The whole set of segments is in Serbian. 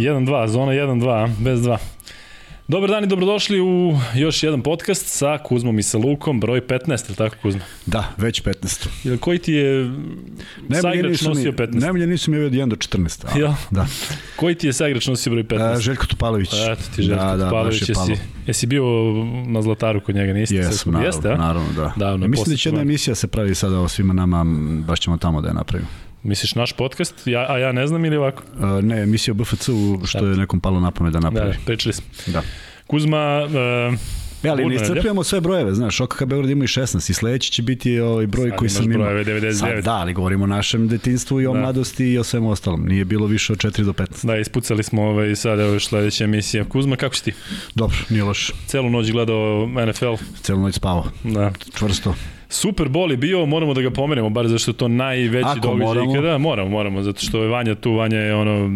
1-2, zona 1-2, bez 2. Dobar dan i dobrodošli u još jedan podcast sa Kuzmom i sa Lukom, broj 15, ili tako Kuzma? Da, već 15. Ili koji ti je saigrač nosio 15? Najbolje nisam je od 1 do 14. A, Ja. Da. Koji ti je saigrač nosio broj 15? A, Željko Topalović. Eto ti Željko da, da, Topalović, je jesi, jesi bio na Zlataru kod njega, nisi? Jesam, naravno, Jeste, a? naravno, da. Davno, Ja mislim da će jedna emisija se pravi sada o svima nama, baš ćemo tamo da je napravimo. Misliš naš podcast, ja, a ja ne znam ili ovako? A, ne, emisija o BFC-u, što je nekom palo na pamet da Da, napravi. pričali smo. Da. Kuzma, uh, E, ali Burna ne nedelja. iscrpljamo sve brojeve, znaš, OKK Beograd ima i 16 i sledeći će biti ovaj broj Sad koji sam imao. brojeve 99. Sad, da, ali govorimo o našem detinstvu i o Da. mladosti i o svemu ostalom. Nije bilo više od 4 do 15. da, ispucali smo ovaj, sad evo još sledeća emisija. Kuzma, kako si ti? Dobro, nije loš. Celu noć gledao NFL, Celu noć spavao. da. Čvrsto. Super Bowl je bio, moramo da ga pomenemo, bar zašto je to najveći Ako događaj moramo. ikada. Moramo, moramo, zato što je Vanja tu, Vanja je ono,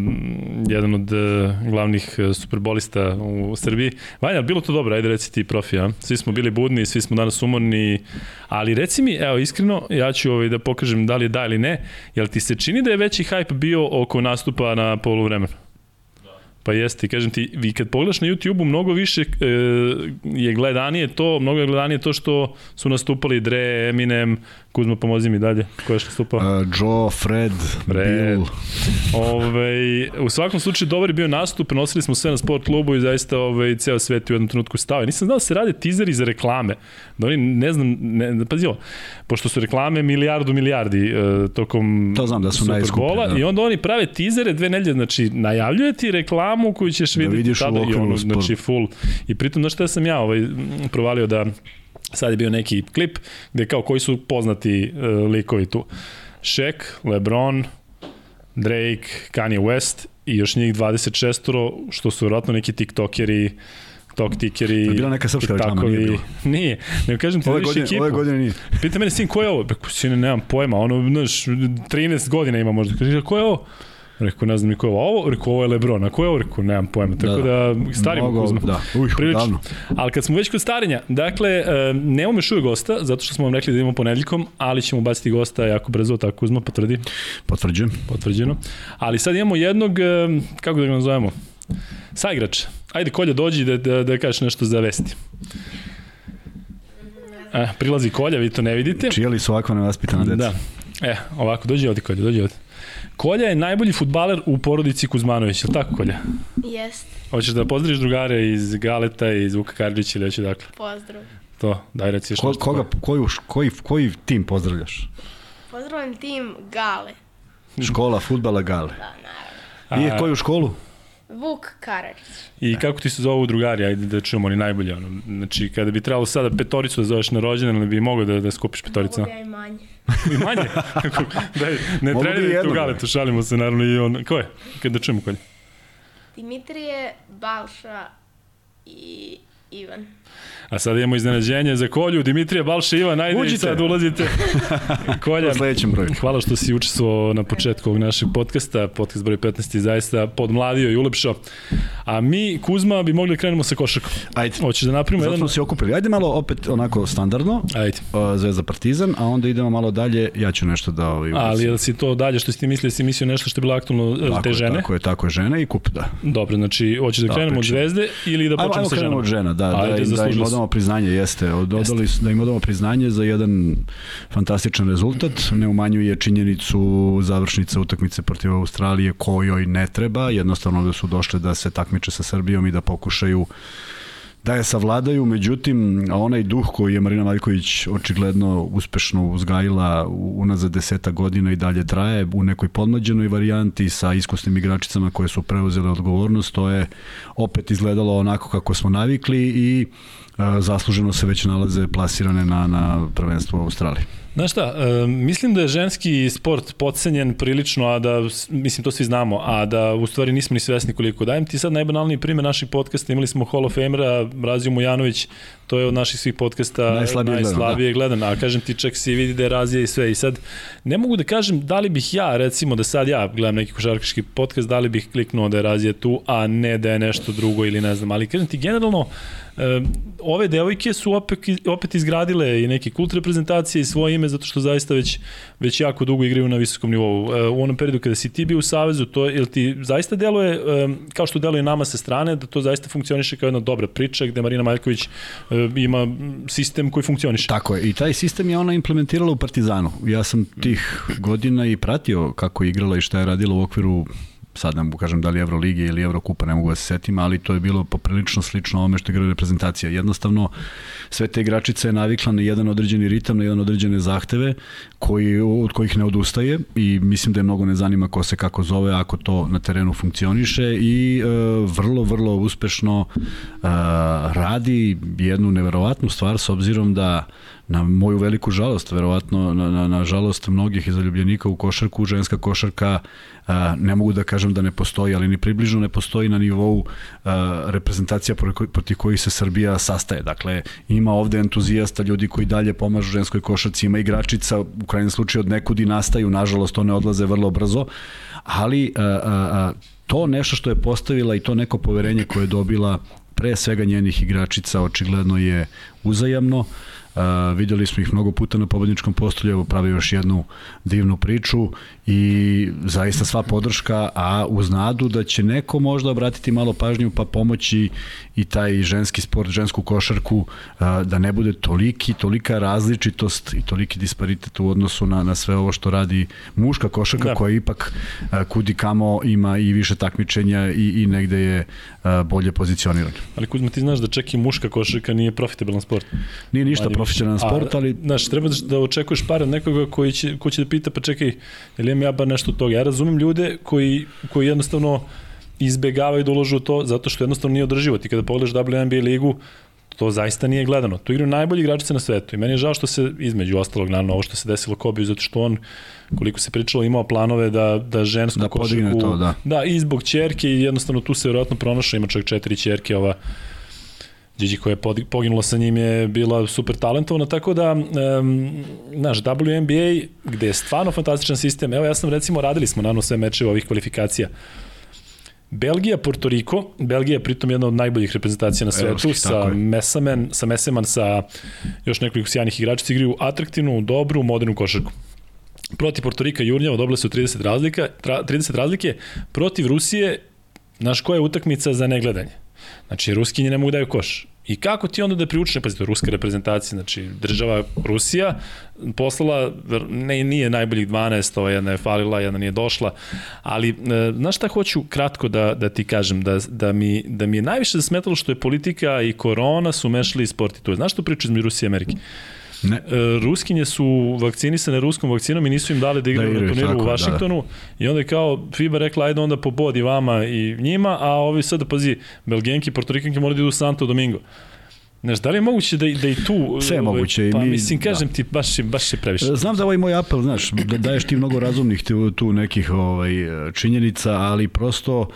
jedan od uh, glavnih uh, superbolista u Srbiji. Vanja, bilo to dobro, ajde reci ti profi, a? Svi smo bili budni, svi smo danas umorni, ali reci mi, evo, iskreno, ja ću ovaj, da pokažem da li je da ili ne, jel ti se čini da je veći hype bio oko nastupa na poluvremenu? Pa jeste, kažem ti, vi kad pogledaš na YouTube-u, mnogo više e, je gledanije to, mnogo je gledanije to što su nastupali Dre, Eminem, Kuzma, pomozi mi dalje, ko je još nastupao? Uh, Joe, Fred, Fred. Bill. Ove, u svakom slučaju dobar je bio nastup, nosili smo sve na sport klubu i zaista ove, ceo svet u jednom trenutku stao. I nisam znao da se rade tizeri za reklame. Da oni, ne znam, ne, pazi ovo, pošto su reklame milijardu milijardi e, tokom To znam da su najskuplje, da. i onda oni prave tizere dve nedelje, znači najavljuje ti reklamu koju ćeš Da videti vidiš tada i ono, znači full. I pritom, znaš šta sam ja ovaj, provalio da sad je bio neki klip gde kao koji su poznati uh, likovi tu. Shaq, LeBron, Drake, Kanye West i još njih 26 što su vjerojatno neki tiktokeri, toktikeri, Je bila neka srpska reklama, nije bilo. Nije, nego kažem ti Ove da vidiš godine, ekipu. ove godine nije. Pita mene sin, ko je ovo? Rekao, sine, nemam pojma, ono, znaš, 13 godina ima možda. Kaže, ko je ovo? Rekao, ne znam ni ko je ovo. Ovo, rekao, ovo je Lebron. A ko je ovo? Rekao, nemam pojma. Tako da, da starimo Mnogo, Kuzma. Da, uj, Prilično. davno. Ali kad smo već kod starenja, dakle, nemamo još uvijek gosta, zato što smo vam rekli da idemo ponedjeljkom, ali ćemo baciti gosta jako brzo, tako Kuzma potvrdi, Potvrđujem. potvrđeno. Ali sad imamo jednog, kako da ga nazovemo, saigrača. Ajde, Kolja, dođi da, da, da kažeš nešto za vesti. E, prilazi Kolja, vi to ne vidite. Čija li su ovakva nevaspitana deca? Da. E, ovako, dođi ovdje Kolja, dođi ovdje. Kolja je najbolji futbaler u porodici Kuzmanović, je li tako Kolja? Jest, Hoćeš da pozdraviš drugare iz Galeta, iz Vuka Karadžića ili hoće dakle? pozdrav. To, daj reci još Ko, nešto. koga, koju, koji, koji tim pozdravljaš? Pozdravljam tim Gale. Škola futbala Gale. Da, naravno. I koju školu? Vuk Karadžić. I kako ti se zovu drugari, ajde da čujemo oni najbolje. Ono. Znači, kada bi trebalo sada petoricu da zoveš na rođendan, ali bi mogao da, da skupiš petoricu. Mogu bi ja i manje. I manje. Daj, ne Mogu bi treniraj tu. Galetu, šalimo se naravno i on. Ko je? Kada da čujemo kolje? Dimitrije, Balša i Ivan. A sad imamo iznenađenje za Kolju, Dimitrija, Balša, Ivan, ajde i Uđite. sad ulazite. Kolja, U sledećem broju. Hvala što si učestvovao na početku ovog našeg podcasta. Podcast broj 15 je zaista podmladio i ulepšao. A mi, Kuzma, bi mogli da krenemo sa košarkom. Ajde. Hoćeš da napravimo Zato jedan... smo se okupili. Ajde malo opet onako standardno, Ajde. Zvezda Partizan, a onda idemo malo dalje, ja ću nešto da... Ovaj, Ali jel si to dalje što si ti mislio, si mislio nešto što je bilo aktualno e, tako te je, žene? Tako je, tako je, žene i kup, da. Dobro, znači, hoćeš da Da, krenemo od zvezde ili da Ajmo, počnemo ajmo sa krenemo ženama? od žena, da, da, Ajde, da, im- da im odamo priznanje, jeste, ododali, da im odamo priznanje za jedan fantastičan rezultat, ne umanjuje činjenicu završnice utakmice protiv Australije kojoj ne treba, jednostavno da su došle da se takmiče sa Srbijom i da pokušaju da je savladaju, međutim, onaj duh koji je Marina Maljković očigledno uspešno uzgajila unazad deseta godina i dalje traje u nekoj podmlađenoj varijanti sa iskusnim igračicama koje su preuzele odgovornost, to je opet izgledalo onako kako smo navikli i zasluženo se već nalaze plasirane na, na prvenstvo u Australiji. Znaš šta, e, mislim da je ženski sport podcenjen prilično, a da, mislim to svi znamo, a da u stvari nismo ni svesni koliko. Dajem ti sad najbanalniji primjer naših podcasta, imali smo Hall of Famera, Razio Mujanović, to je od naših svih podcasta Najslabije gledan, najslabije gledan, a kažem ti čak se vidi da je Razija i sve i sad ne mogu da kažem da li bih ja, recimo da sad ja gledam neki košarkaški podcast, da li bih kliknuo da je Razija tu, a ne da je nešto drugo ili ne znam, ali kažem ti generalno ove devojke su opet, opet izgradile i neki kult reprezentacije i svoje ime zato što zaista već, već jako dugo igraju na visokom nivou. U onom periodu kada si ti bio u Savezu, to je, ti zaista deluje, kao što deluje nama sa strane, da to zaista funkcioniše kao jedna dobra priča gde Marina Maljković ima sistem koji funkcioniše. Tako je, i taj sistem je ona implementirala u Partizanu. Ja sam tih godina i pratio kako je igrala i šta je radila u okviru sad mogu kažem da li Evrolige ili Evrokupa, ne mogu da se setim, ali to je bilo poprilično slično ome što igra reprezentacija. Jednostavno, sve te igračice je navikla na jedan određeni ritam, na jedan određene zahteve, koji, od kojih ne odustaje i mislim da je mnogo ne zanima ko se kako zove ako to na terenu funkcioniše i e, vrlo, vrlo uspešno e, radi jednu neverovatnu stvar s obzirom da na moju veliku žalost, verovatno na, na, na žalost mnogih zaljubljenika u košarku, ženska košarka a, ne mogu da kažem da ne postoji, ali ni približno ne postoji na nivou a, reprezentacija protiv kojih se Srbija sastaje. Dakle, ima ovde entuzijasta, ljudi koji dalje pomažu ženskoj košarci, ima igračica, u krajnjem slučaju od nekud i nastaju, nažalost one odlaze vrlo brzo, ali a, a, a, to nešto što je postavila i to neko poverenje koje je dobila pre svega njenih igračica očigledno je uzajamno. Uh, Videli smo ih mnogo puta na pobedničkom postolju, evo pravi još jednu divnu priču i zaista sva podrška, a uz nadu da će neko možda obratiti malo pažnju pa pomoći i taj ženski sport, žensku košarku, da ne bude toliki, tolika različitost i toliki disparitet u odnosu na, na sve ovo što radi muška košarka da. koja ipak kudi kamo ima i više takmičenja i, i negde je bolje pozicionirana. Ali Kuzma, ti znaš da čak i muška košarka nije profitabilan sport. Nije ništa profesionalan sport, ali... Znaš, treba da, da očekuješ pare od nekoga koji će, ko će da pita, pa čekaj, ili imam ja bar nešto od toga. Ja razumem ljude koji, koji jednostavno izbegavaju da uložu to zato što jednostavno nije održivo. Ti kada pogledaš WNBA ligu, to zaista nije gledano. Tu igraju najbolji igračice na svetu i meni je žao što se između ostalog naravno ovo što se desilo Kobe zato što on koliko se pričalo imao planove da da žensku da košarku to, da. da i zbog ćerke i jednostavno tu se verovatno pronašao ima čak četiri ćerke ova Điđi koja je poginula sa njim je bila super talentovana, tako da, um, znaš, WNBA, gde je stvarno fantastičan sistem, evo ja sam recimo, radili smo naravno sve mečeve ovih kvalifikacija, Belgija, Porto Riko, Belgija je pritom jedna od najboljih reprezentacija na svetu, Evropski, sa Mesamen, sa Meseman, sa još nekoliko sjajnih igrača, igraju atraktivnu, dobru, modernu košarku. Protiv Porto Rika i Jurnjava dobile su 30 razlika, 30 razlike, protiv Rusije, znaš koja je utakmica za negledanje? Znači, Ruskinje ne mogu daju koš. I kako ti onda da priučiš, pazite, ruska reprezentacija, znači država Rusija poslala, ne, nije najboljih 12, ova jedna je falila, jedna nije došla, ali e, znaš šta hoću kratko da, da ti kažem, da, da, mi, da mi je najviše zasmetalo što je politika i korona su mešali i sport i to je. Znaš što priča između Rusije i Amerike? Ne. E, Ruskinje su vakcinisane ruskom vakcinom i nisu im dali da igraju da na turniru tako, u Vašingtonu da, da. i onda je kao FIBA rekla ajde onda pobodi vama i njima, a ovi sad pazi, Belgenki, Portorikanki moraju da idu u Santo Domingo. Znaš, da li je moguće da, da i tu... Sve je ovaj, moguće. Pa mi, mislim, kažem da. ti, baš, baš je previše. Znam da ovaj moj apel, znaš, da daješ ti mnogo razumnih tu, tu nekih ovaj, činjenica, ali prosto a,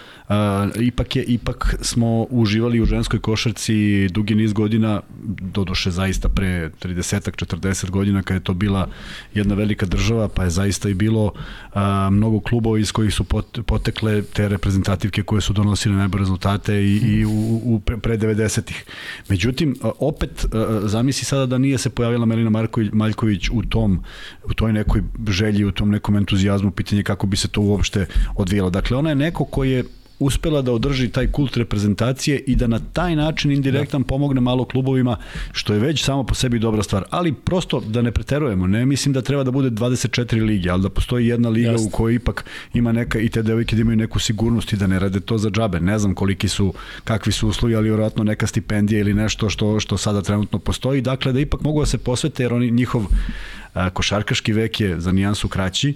ipak, je, ipak smo uživali u ženskoj košarci dugi niz godina, doduše zaista pre 30 40 godina kad je to bila jedna velika država, pa je zaista i bilo a, mnogo klubova iz kojih su pot, potekle te reprezentativke koje su donosile najbolje rezultate i, i u, u pre, pre 90-ih. Međutim, opet zamisli sada da nije se pojavila Melina Marković, Maljković u tom u toj nekoj želji, u tom nekom entuzijazmu, pitanje kako bi se to uopšte odvijelo. Dakle, ona je neko koji je uspela da održi taj kult reprezentacije i da na taj način indirektan da. pomogne malo klubovima, što je već samo po sebi dobra stvar. Ali prosto da ne preterujemo, ne mislim da treba da bude 24 lige, ali da postoji jedna liga Just. u kojoj ipak ima neka i te devojke da imaju neku sigurnost i da ne rade to za džabe. Ne znam koliki su, kakvi su uslovi, ali vjerojatno neka stipendija ili nešto što, što sada trenutno postoji. Dakle, da ipak mogu da se posvete jer oni njihov košarkaški vek je za nijansu kraći,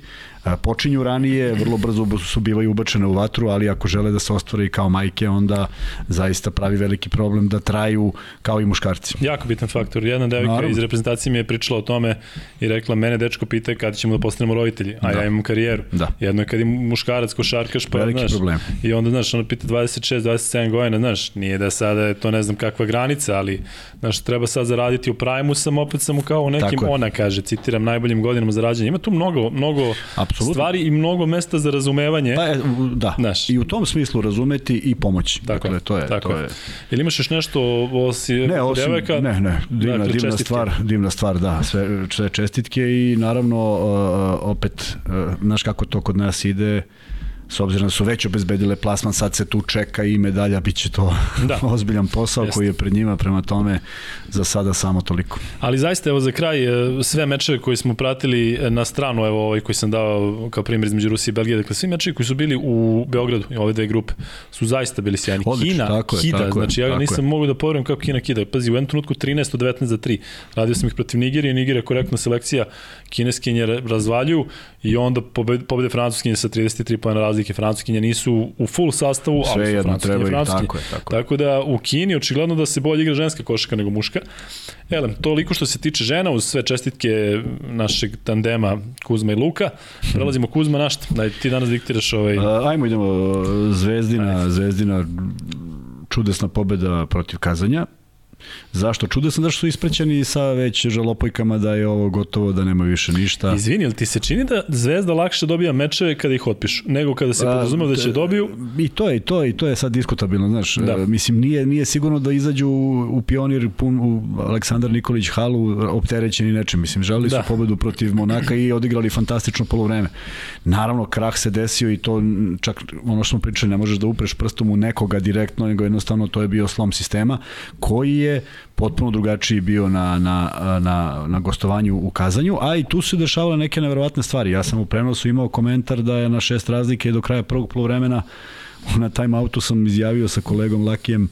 počinju ranije, vrlo brzo su bivaju ubačene u vatru, ali ako žele da se ostvare i kao majke, onda zaista pravi veliki problem da traju kao i muškarci. Jako bitan faktor. Jedna devojka Naravno. iz reprezentacije mi je pričala o tome i rekla, mene dečko pita kada ćemo da postanemo roditelji, a da. ja imam karijeru. Da. Jedno je kad je muškarac košarkaš, pa veliki znaš, problem. i onda, znaš, ono pita 26, 27 godina, znaš, nije da sada je to ne znam kakva granica, ali, znaš, treba sad zaraditi u prajmu sam, opet sam kao u nekim, ona kaže, citiram, najboljim godinama za rađanje. Ima tu mnogo, mnogo Apsolutno. stvari i mnogo mesta za razumevanje. Pa, e, da, Znaš. i u tom smislu razumeti i pomoći. Tako dakle, to je, tako to je. Jel imaš još nešto osi Ne, osim, devojka? ne, ne, divna, Dakle, divna čestitke. stvar, divna stvar, da, sve, sve čestitke i naravno uh, opet, uh, znaš kako to kod nas ide, s obzirom da su već obezbedile plasman, sad se tu čeka i medalja, bit će to Da. ozbiljan posao Jeste. koji je pred njima, prema tome za sada samo toliko. Ali zaista, evo za kraj, e, sve mečeve koje smo pratili e, na stranu, evo ovaj koji sam dao kao primjer između Rusije i Belgije, dakle svi mečevi koji su bili u Beogradu, i ove dve grupe, su zaista bili sjajni. Odlično, Kina tako je, kida, tako znači ja tako nisam je. mogu da poverujem kako Kina kida. Pazi, u jednom trenutku 13 od 19 za 3. Radio sam ih protiv Nigerije, Nigerija korektna selekcija, kineskinje razvaljuju i onda pobede, pobede francuskinje sa 33 pojena razlike. Francuskinje nisu u full sastavu, ali Sve su jedno treba i francuskinje. tako je, tako je. Tako da u Kini očigledno da se bolje igra ženska košarka nego muška. Elem, toliko što se tiče žena, uz sve čestitke našeg tandema Kuzma i Luka. Prelazimo Kuzma na šta? Daj, ti danas diktiraš ovaj... Ajmo idemo, Zvezdina, Zvezdina, čudesna pobeda protiv Kazanja. Zašto? Čudesno da su isprećeni sa već žalopojkama da je ovo gotovo, da nema više ništa. Izvini, ili ti se čini da Zvezda lakše dobija mečeve kada ih otpišu, nego kada se podrazumeva da će dobiju? I to je, i to je, i to je sad diskutabilno, znaš. Da. Da. Mislim, nije, nije sigurno da izađu u pionir pun u Aleksandar Nikolić halu opterećeni nečim. Mislim, želeli Da. su pobedu protiv Monaka i odigrali fantastično polovreme. Naravno, krah se desio i to čak ono što smo pričali, ne možeš da upreš prstom u nekoga direktno, nego jednostavno to je bio slom sistema koji je potpuno drugačiji bio na, na, na, na gostovanju u Kazanju, a i tu su dešavale neke neverovatne stvari. Ja sam u prenosu imao komentar da je na šest razlike do kraja prvog polovremena na time outu sam izjavio sa kolegom Lakijem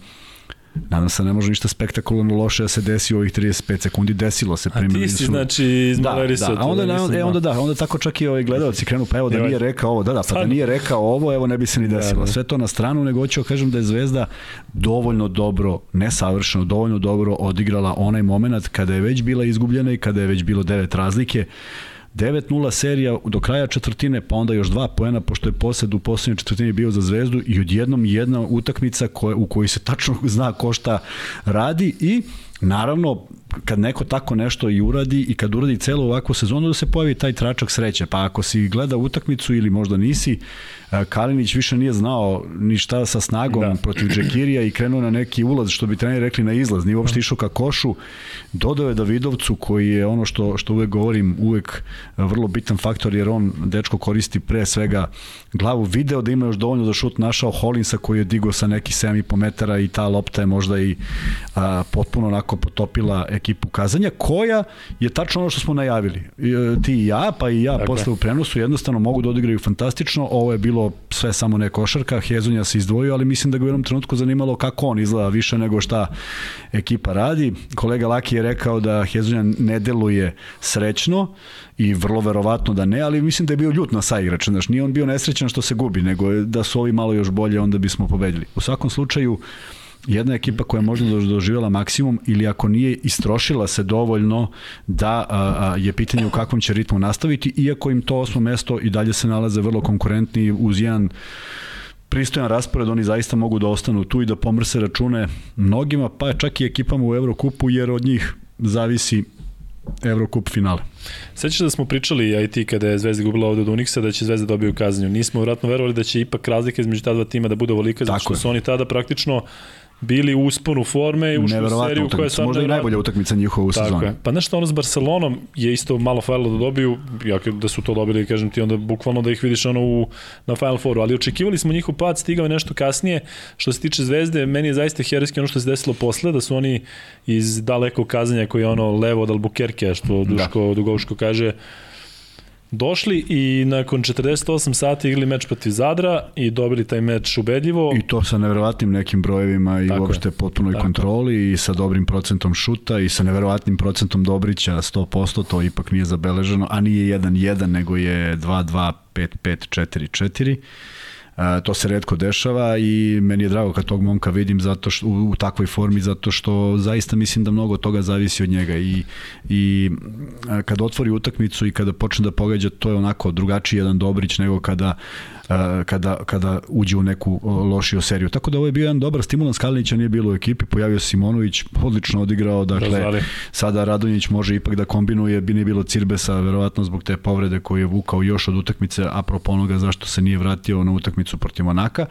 Nadam se da ne može ništa spektakularno loše da se desi u ovih 35 sekundi. Desilo se. A ti si, su- znači, Da, izmalerisao da, a onda, nisam e, znao. onda da, onda tako čak i ovaj gledalci krenu, pa evo da nije rekao ovo, da, da, pa da nije rekao ovo, evo ne bi se ni desilo. Da, da. Sve to na stranu, nego hoću da kažem da je Zvezda dovoljno dobro, nesavršeno, dovoljno dobro odigrala onaj moment kada je već bila izgubljena i kada je već bilo devet razlike. 9-0 serija do kraja četvrtine, pa onda još dva poena, pošto je posed u poslednjoj četvrtini bio za zvezdu i odjednom jedna utakmica koja, u kojoj se tačno zna ko šta radi i naravno kad neko tako nešto i uradi i kad uradi celu ovakvu sezonu da se pojavi taj tračak sreće. Pa ako si gleda utakmicu ili možda nisi, Kalinić više nije znao ni šta sa snagom Da. da. protiv Džekirija i krenuo na neki ulaz, što bi treneri rekli na izlaz, nije uopšte išao ka košu. Dodao je Davidovcu koji je ono što, što uvek govorim, uvek vrlo bitan faktor jer on, dečko, koristi pre svega glavu. Video da ima još dovoljno za šut, našao Holinsa koji je digao sa neki 7,5 metara i ta lopta je možda i a, potpuno onako potopila ekipu Kazanja, koja je tačno ono što smo najavili. I, e, ti i ja, pa i ja Dakle. posle u prenosu jednostavno mogu da odigraju fantastično. Ovo je bilo sve samo ne košarka, Hezonja se izdvojio, ali mislim da ga u jednom trenutku zanimalo kako on izgleda više nego šta ekipa radi. Kolega Laki je rekao da Hezonja ne deluje srećno i vrlo verovatno da ne, ali mislim da je bio ljut na saigrača. Znaš, nije on bio nesrećan što se gubi, nego da su ovi malo još bolje, onda bismo pobedili. U svakom slučaju, jedna ekipa koja je možda dož- doživjela maksimum ili ako nije istrošila se dovoljno da a, a, je pitanje u kakvom će ritmu nastaviti, iako im to osmo mesto i dalje se nalaze vrlo konkurentni uz jedan pristojan raspored, oni zaista mogu da ostanu tu i da pomrse račune mnogima, pa čak i ekipama u Evrokupu, jer od njih zavisi Evrokup finale. Sećaš da smo pričali, a i ti kada je Zvezda gubila ovde od Unixa, da će Zvezda dobije u kazanju. Nismo vjerojatno verovali da će ipak razlika između ta dva tima da bude ovolika, zato što su oni tada praktično bili u usponu forme i ušli u seriju koja je utakmica, stvarno možda i najbolja utakmica njihova u sezoni. je. Pa nešto ono s Barcelonom je isto malo falilo da dobiju, jako da su to dobili, kažem ti, onda bukvalno da ih vidiš ono u, na Final Fouru, ali očekivali smo njihov pad, stigao je nešto kasnije. Što se tiče Zvezde, meni je zaista herojski ono što se desilo posle, da su oni iz dalekog kazanja koji je ono levo od Albuquerque, što Duško da. Dugovško kaže, došli i nakon 48 sati igrali meč protiv Zadra i dobili taj meč ubedljivo. I to sa neverovatnim nekim brojevima i Tako uopšte je. potpunoj Tako. kontroli i sa dobrim procentom šuta i sa neverovatnim procentom Dobrića 100%, to ipak nije zabeleženo, a nije 1-1, nego je 2-2, 5-5, 4-4. To se redko dešava i meni je drago kad tog momka vidim zato što, u, u takvoj formi zato što zaista mislim da mnogo toga zavisi od njega i, i kad otvori utakmicu i kada počne da pogađa to je onako drugačiji jedan Dobrić nego kada kada, kada uđe u neku lošiju seriju. Tako da ovo je bio jedan dobar stimulans, Kalinića nije bilo u ekipi, pojavio se Simonović, odlično odigrao, dakle Razvali. sada Radonjić može ipak da kombinuje, bi nije bilo Cirbesa, verovatno zbog te povrede koju je vukao još od utakmice, apropo onoga zašto se nije vratio na utakmicu protiv Monaka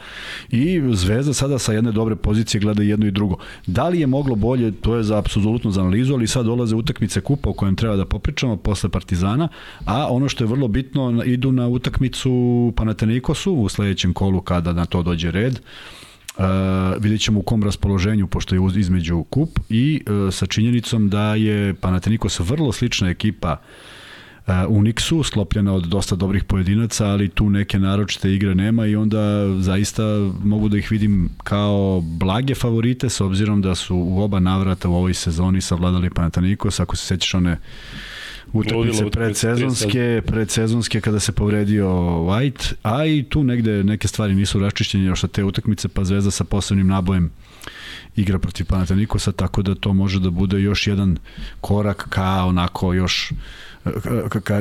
i Zvezda sada sa jedne dobre pozicije gleda jedno i drugo. Da li je moglo bolje, to je za apsolutno za analizu, ali sad dolaze utakmice kupa o kojem treba da popričamo posle Partizana, a ono što je vrlo bitno, idu na utakmicu Panatenikosu u sledećem kolu kada na to dođe red. Uh, vidjet ćemo u kom raspoloženju, pošto je između kup i uh, sa činjenicom da je Panatenikos vrlo slična ekipa uh, Unixu, sklopljena od dosta dobrih pojedinaca, ali tu neke naročite igre nema i onda zaista mogu da ih vidim kao blage favorite s obzirom da su u oba navrata u ovoj sezoni savladali Panathinaikos, ako se sećaš one utakmice predsezonske, predsezonske kada se povredio White, a i tu negde neke stvari nisu raščišćenje još sa te utakmice, pa Zvezda sa posebnim nabojem igra protiv Panathinaikosa, tako da to može da bude još jedan korak ka onako još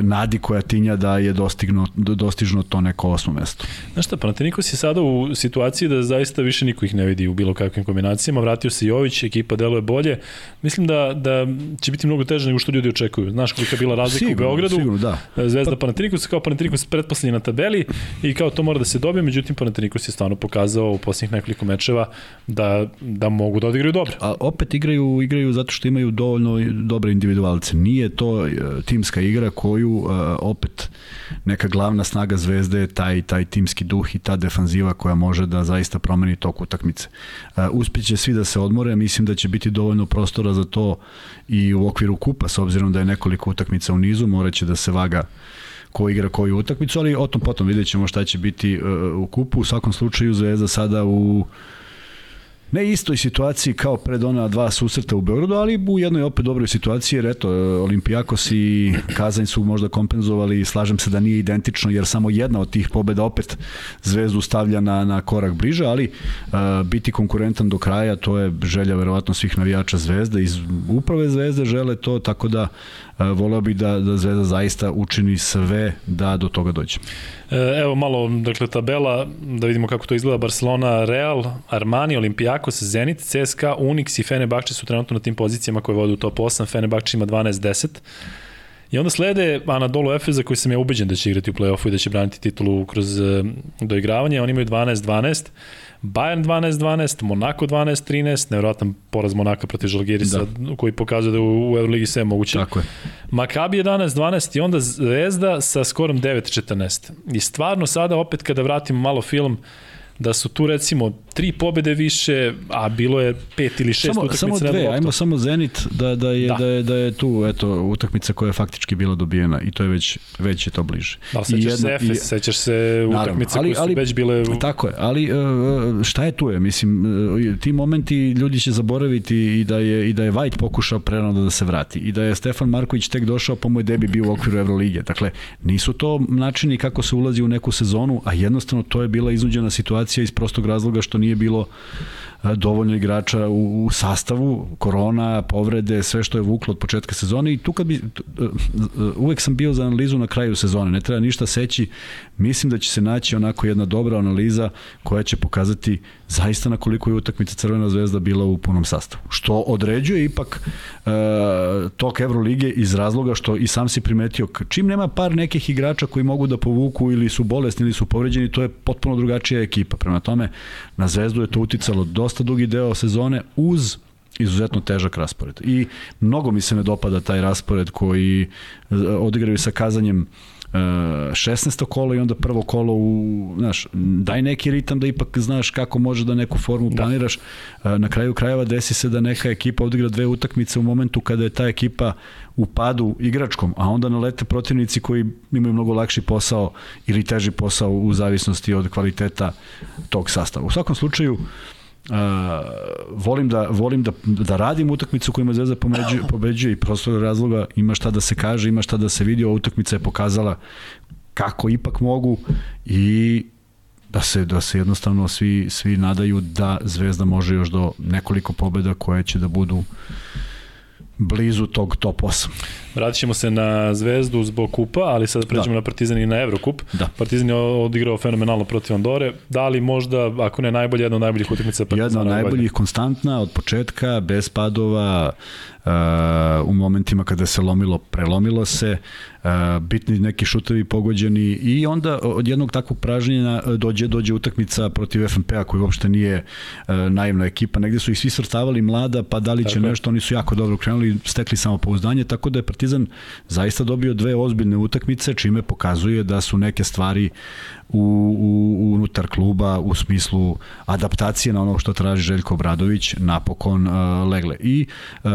nadi koja tinja da je dostigno, dostižno to neko osmo mesto. Znaš šta, Panathinaikos je sada u situaciji da zaista više niko ih ne vidi u bilo kakvim kombinacijama, vratio se Jović, ekipa deluje bolje. Mislim da, da će biti mnogo teže nego što ljudi očekuju. Znaš kolika je bila razlika sigurno, u Beogradu, sigurno, da. Zvezda pa... Panathinaikos kao Panathinaikos pretposlednji na tabeli i kao to mora da se dobije, međutim Panathinaikos je stvarno pokazao u posljednjih nekoliko mečeva da, da mogu da odigraju dobro. A opet igraju, igraju zato što imaju dovoljno dobre individualce. Nije to e, timska igra koju uh, opet neka glavna snaga zvezde je taj, taj timski duh i ta defanziva koja može da zaista promeni tok utakmice. Uh, uspjeće svi da se odmore, mislim da će biti dovoljno prostora za to i u okviru kupa, s obzirom da je nekoliko utakmica u nizu, moraće da se vaga ko igra koju utakmicu, ali o tom potom vidjet ćemo šta će biti uh, u kupu. U svakom slučaju Zvezda sada u ne istoj situaciji kao pred ona dva susreta u Beogradu, ali u jednoj opet dobroj situaciji, jer eto, Olimpijakos i Kazanj su možda kompenzovali, slažem se da nije identično, jer samo jedna od tih pobeda opet Zvezdu stavlja na, na korak bliže, ali uh, biti konkurentan do kraja, to je želja verovatno svih navijača Zvezde, iz uprave Zvezde žele to, tako da voleo bih da, da Zvezda zaista učini sve da do toga dođe. E, evo malo, dakle, tabela, da vidimo kako to izgleda. Barcelona, Real, Armani, Olimpijakos, Zenit, CSKA, Unix i Fenerbahče su trenutno na tim pozicijama koje vode u top 8. Fenerbahče ima 12-10. I onda slede Anadolu Efes za koji sam ja ubeđen da će igrati u play-offu i da će braniti titulu kroz uh, doigravanje. Oni imaju 12-12. Bayern 12-12, Monaco 12-13, nevjerojatan poraz Monaka protiv Žalgirisa da. koji pokazuje da u, u Euroligi sve je moguće. Tako je. Makabi 11-12 i onda Zvezda sa skorom 9-14. I stvarno sada opet kada vratimo malo film, da su tu recimo tri pobede više, a bilo je pet ili šest samo, utakmica samo dve, ajmo samo Zenit da, da, je, da. Da, je, da je tu eto, utakmica koja je faktički bila dobijena i to je već, već je to bliže. Da, sećaš jedna, se Efes, i, sećaš se utakmice ali, koje su ali, već bile... Tako je, ali e, šta je tu je? Mislim, e, ti momenti ljudi će zaboraviti i da je, i da je White pokušao prerano da se vrati i da je Stefan Marković tek došao po moj debi bio u okviru Evrolige. Dakle, nisu to načini kako se ulazi u neku sezonu, a jednostavno to je bila iznuđena situacija iz prostog razloga što nije bilo dovoljno igrača u, u sastavu, korona, povrede, sve što je vuklo od početka sezone i tu kad bi, e, e, uvek sam bio za analizu na kraju sezone, ne treba ništa seći, mislim da će se naći onako jedna dobra analiza koja će pokazati zaista na koliko je utakmica Crvena zvezda bila u punom sastavu. Što određuje ipak uh, tok Evrolige iz razloga što i sam si primetio, čim nema par nekih igrača koji mogu da povuku ili su bolesni ili su povređeni, to je potpuno drugačija ekipa. Prema tome, na zvezdu je to uticalo dosta dugi deo sezone uz izuzetno težak raspored. I mnogo mi se ne dopada taj raspored koji e, odigraju sa kazanjem 16. kolo i onda prvo kolo u, znaš, daj neki ritam da ipak znaš kako može da neku formu da. planiraš. Da. Na kraju krajeva desi se da neka ekipa odigra dve utakmice u momentu kada je ta ekipa u padu igračkom, a onda nalete protivnici koji imaju mnogo lakši posao ili teži posao u zavisnosti od kvaliteta tog sastava. U svakom slučaju, uh, Uh, volim da volim da da radim utakmicu kojima Zvezda pobeđuje, pobeđuje i prosto razloga ima šta da se kaže, ima šta da se vidi, ova utakmica je pokazala kako ipak mogu i da se da se jednostavno svi svi nadaju da Zvezda može još do nekoliko pobeda koje će da budu blizu tog top 8. Vratit ćemo se na Zvezdu zbog kupa, ali sada pređemo da. na Partizan i na Evrokup. Da. Partizan je odigrao fenomenalno protiv Andore. Da li možda, ako ne najbolje, jedna od najboljih utakmica Partizana? Jedna od najboljih, konstantna, od početka, bez padova, uh, u momentima kada se lomilo, prelomilo se, uh, bitni neki šutevi pogođeni i onda od jednog takvog pražnjenja dođe dođe utakmica protiv FNP-a koji uopšte nije uh, naivna ekipa, negde su ih svi svrstavali mlada, pa da li će tako nešto, oni su jako dobro krenuli, stekli samopouzdanje, tako da je Partizan zaista dobio dve ozbiljne utakmice, čime pokazuje da su neke stvari u, u, unutar kluba u smislu adaptacije na ono što traži Željko Bradović napokon uh, legle. I uh,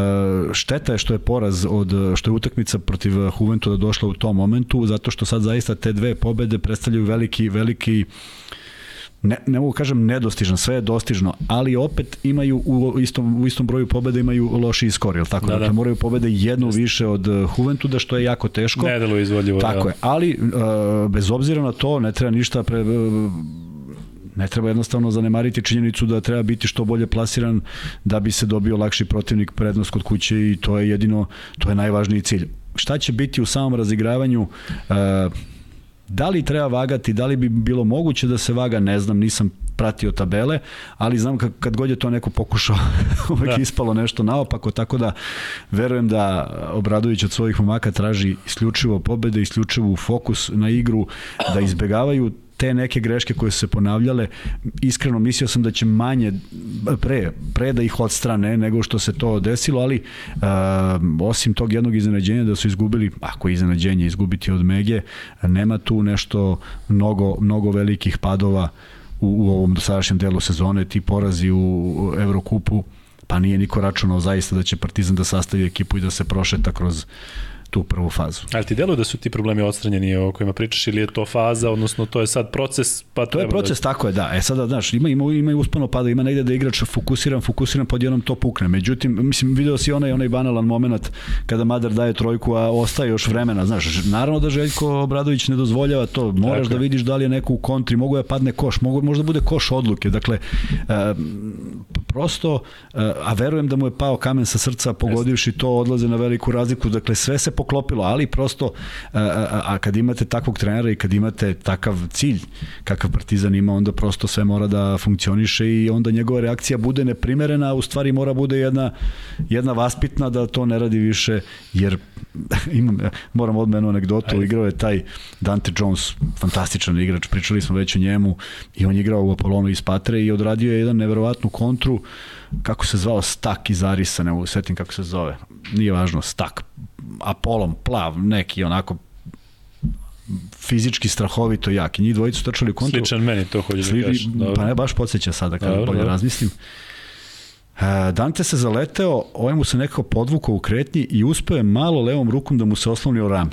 šteta je što je poraz od što je utakmica protiv Juventuda došla u tom momentu zato što sad zaista te dve pobede predstavljaju veliki veliki ne, ne mogu kažem nedostižno, sve je dostižno, ali opet imaju u istom, u istom broju pobeda imaju loši skor, jel tako? Da, dakle, da. moraju pobede jednu Just. više od Juventuda, što je jako teško. Ne delo izvodljivo. Tako da. je, ali uh, bez obzira na to ne treba ništa pre, uh, ne treba jednostavno zanemariti činjenicu da treba biti što bolje plasiran da bi se dobio lakši protivnik prednost kod kuće i to je jedino, to je najvažniji cilj. Šta će biti u samom razigravanju? Uh, Da li treba vagati, da li bi bilo moguće da se vaga, ne znam, nisam pratio tabele, ali znam kad, kad god je to neko pokušao, uvek da. ispalo nešto naopako, tako da verujem da Obradović od svojih momaka traži isključivo pobede, isključivo fokus na igru, da izbegavaju te neke greške koje su se ponavljale, iskreno mislio sam da će manje pre, pre da ih odstrane nego što se to desilo, ali uh, osim tog jednog iznenađenja da su izgubili, ako je iznenađenje izgubiti od Mege, nema tu nešto mnogo, mnogo velikih padova u, u ovom dosadašnjem delu sezone, ti porazi u Evrokupu, pa nije niko računao zaista da će Partizan da sastavi ekipu i da se prošeta kroz tu prvu fazu. Ali ti deluje da su ti problemi odstranjeni o kojima pričaš ili je to faza, odnosno to je sad proces? Pa to je proces, da... tako je, da. E sada, znaš, ima, ima, ima uspano pada, ima negde da igrač fokusiran, fokusiran, pod jednom to pukne. Međutim, mislim, video si onaj, onaj banalan moment kada Madar daje trojku, a ostaje još vremena, znaš, naravno da Željko Obradović ne dozvoljava to, moraš tako. da vidiš da li je neko u kontri, mogu da padne koš, mogu, možda bude koš odluke, dakle, e, prosto, e, a verujem da mu je pao kamen sa srca, pogodivši to, odlaze na veliku razliku, dakle, sve se poklopilo, ali prosto, a, a, a kad imate takvog trenera i kad imate takav cilj kakav Partizan ima, onda prosto sve mora da funkcioniše i onda njegova reakcija bude neprimerena, a u stvari mora bude jedna, jedna vaspitna da to ne radi više, jer imam, moram odmah jednu anegdotu, Ajde. igrao je taj Dante Jones, fantastičan igrač, pričali smo već o njemu i on je igrao u Apolonu iz Patre i odradio je jedan neverovatnu kontru, kako se zvao Stak iz Arisa, ne mogu setim kako se zove, nije važno, Stak, Apolon, plav, neki onako fizički strahovito jak i njih dvojicu trčali u kontru. Sličan meni to hoće da kažeš. Pa ne baš podsjeća sada kada bolje dobro. razmislim. E, Dante se zaleteo, ovaj mu se nekako podvukao u kretnji i uspeo je malo levom rukom da mu se osloni o rame.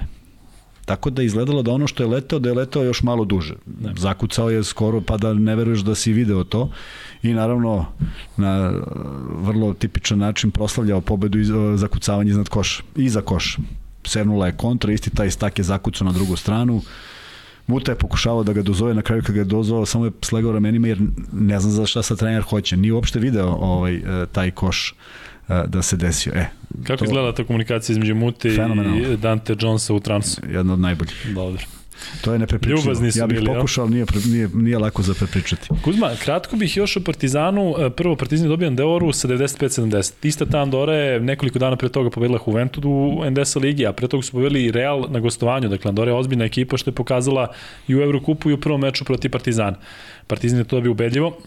Tako da izgledalo da ono što je leteo, da je leteo još malo duže. Ne. Zakucao je skoro pa da ne veruješ da si video to i naravno na vrlo tipičan način proslavljao pobedu iz, zakucavanje iznad koša, iza koša. Sevnula je kontra, isti taj stak je zakucao na drugu stranu. Muta je pokušavao da ga dozove, na kraju kad ga je dozvao, samo je slegao ramenima jer ne znam za šta sa trener hoće. Nije uopšte video ovaj, e, taj koš da se desio. E, Kako to... izgleda ta komunikacija između Mute i Dante Jonesa u transu? Jedno od najboljih. Dobro. To je neprepričivo. Ljubazni su ja bih bili, pokušao, ali nije, nije, nije lako za prepričati. Kuzma, kratko bih još o Partizanu. E, prvo, Partizan je dobio Andeoru sa 95-70. Ista ta Andora je nekoliko dana pre toga pobedila Juventud u Endesa ligi, a pre toga su pobedili Real na gostovanju. Dakle, Andora je ozbiljna ekipa što je pokazala i u Evrokupu i u prvom meču protiv Partizana. Partizan je to dobio ubedljivo.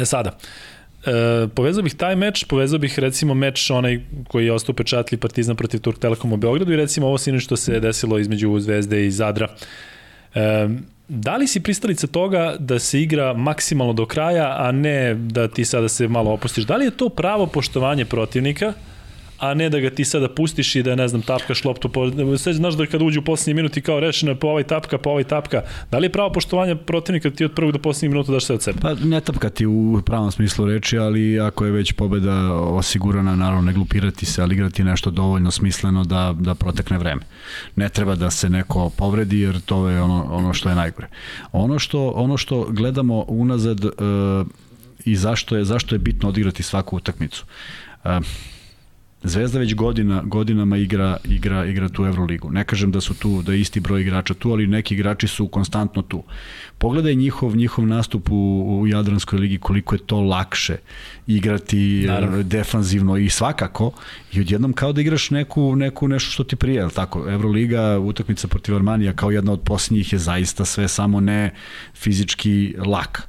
E sada, E, povezao bih taj meč, povezao bih recimo meč onaj koji je ostao pečatli Partizan protiv Turk Telekom u Beogradu i recimo ovo sinu što se desilo između Zvezde i Zadra. E, da li si pristalica toga da se igra maksimalno do kraja, a ne da ti sada se malo opustiš? Da li je to pravo poštovanje protivnika? A ne da ga ti sada pustiš i da, ne znam, tapkaš loptu. Po, sve znaš da kada uđe u poslednji minut i kao rešeno je po ovaj tapka, po ovaj tapka. Da li je pravo poštovanje protivnika ti od prvog do poslednjeg minuta daš sve od sebe? Pa ne tapka ti u pravom smislu reči, ali ako je već pobeda osigurana, naravno ne glupirati se, ali igrati nešto dovoljno smisleno da, da protekne vreme. Ne treba da se neko povredi, jer to je ono, ono što je najgore. Ono što, ono što gledamo unazad uh, i zašto je, zašto je bitno odigrati svaku utakmicu. Uh, Zvezda već godina, godinama igra, igra, igra tu Euroligu. Ne kažem da su tu, da je isti broj igrača tu, ali neki igrači su konstantno tu. Pogledaj njihov, njihov nastup u, u Jadranskoj ligi, koliko je to lakše igrati Naravno. defanzivno i svakako i odjednom kao da igraš neku, neku nešto što ti prije, tako? Euroliga, utakmica protiv Armanija kao jedna od posljednjih je zaista sve samo ne fizički lak.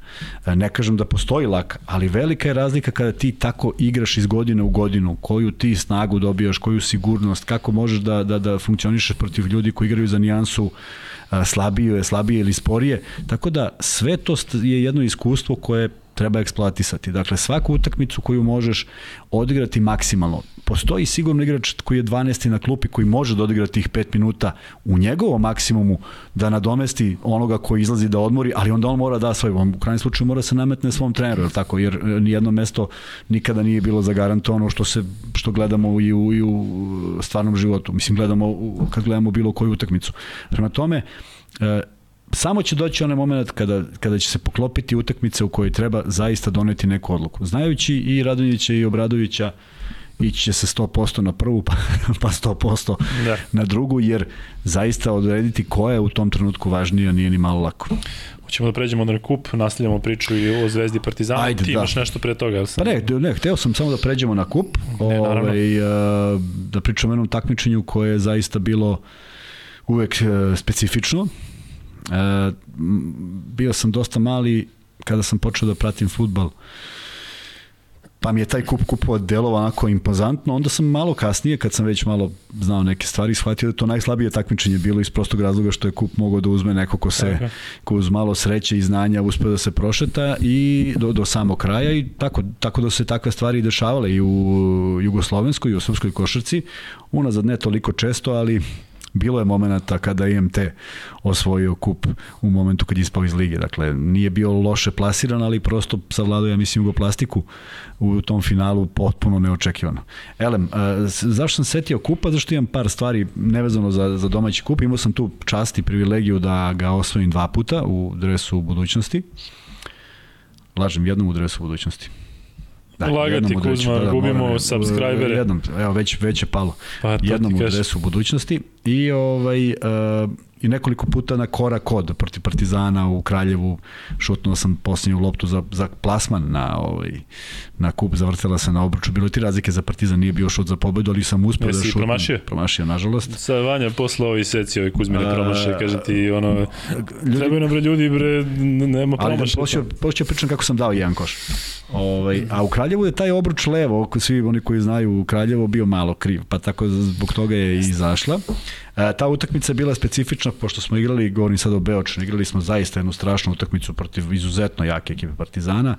Ne kažem da postoji lak, ali velika je razlika kada ti tako igraš iz godine u godinu, koju ti snagu dobijaš, koju sigurnost, kako možeš da, da, da funkcionišeš protiv ljudi koji igraju za nijansu slabije, slabije ili sporije. Tako da sve to je jedno iskustvo koje treba eksploatisati. Dakle, svaku utakmicu koju možeš odigrati maksimalno. Postoji sigurno igrač koji je 12. na klupi koji može da odigra tih 5 minuta u njegovom maksimumu da nadomesti onoga koji izlazi da odmori, ali onda on mora da svoj, on u krajnjem slučaju mora se nametne svom treneru, je tako? Jer e, nijedno mesto nikada nije bilo zagarantovano što se što gledamo i u, i u stvarnom životu. Mislim gledamo kad gledamo bilo koju utakmicu. Prema tome, e, samo će doći onaj moment kada, kada će se poklopiti utakmice u kojoj treba zaista doneti neku odluku. Znajući i Radonjića i Obradovića, ići će se 100% na prvu, pa, pa 100% da. na drugu, jer zaista odrediti koja je u tom trenutku važnija nije ni malo lako. Hoćemo da pređemo na kup, nastavljamo priču i o Zvezdi Partizanu. Ajde, Ti da. imaš nešto pre toga? Sam... Pa ne, ne, hteo sam samo da pređemo na kup, ne, ovaj, da pričamo o jednom takmičenju koje je zaista bilo uvek e, specifično, E, bio sam dosta mali kada sam počeo da pratim futbal. Pa mi je taj kup kupova delova onako impozantno, onda sam malo kasnije, kad sam već malo znao neke stvari, shvatio da to najslabije takmičenje bilo iz prostog razloga što je kup mogao da uzme neko ko se, ko uz malo sreće i znanja uspeo da se prošeta i do, do samog kraja i tako, tako da se takve stvari dešavale i u jugoslovenskoj i u srpskoj košarci, unazad ne toliko često, ali bilo je momenata kada IMT osvojio kup u momentu kad je ispao iz lige. Dakle, nije bio loše plasiran, ali prosto savladao, ja mislim, jugoplastiku u tom finalu potpuno neočekivano. Elem, zašto sam setio kupa? Zašto imam par stvari nevezano za, za domaći kup. Imao sam tu čast i privilegiju da ga osvojim dva puta u dresu budućnosti. Lažem, jednom u dresu budućnosti. Da, Lagati Kuzma, da, da, gubimo moram, subscribere. Jednom, evo, već, već je palo. Pa, jednom u dresu budućnosti. I ovaj, uh, i nekoliko puta na korak kod protiv Partizana u Kraljevu šutnuo sam posljednju loptu za, za plasman na, ovaj, na kup, zavrtela se na obruču. Bilo ti razlike za Partizan, nije bio šut za pobedu, ali sam uspeo da šutnem. promašio? Promašio, nažalost. Sa Vanja posle ovi seci, ovi Kuzmine promašaj, kaže ti, ono, ljudi, trebaju nam bre ljudi, bre, nema promašaj. Ali da poslije pričam kako sam dao jedan koš. Ovaj, a u Kraljevu je taj obruč levo, svi oni koji znaju u Kraljevo bio malo kriv, pa tako zbog toga je i izašla. E, ta utakmica je bila specifična, pošto smo igrali, govorim sad o Beočinu, igrali smo zaista jednu strašnu utakmicu protiv izuzetno jake ekipe Partizana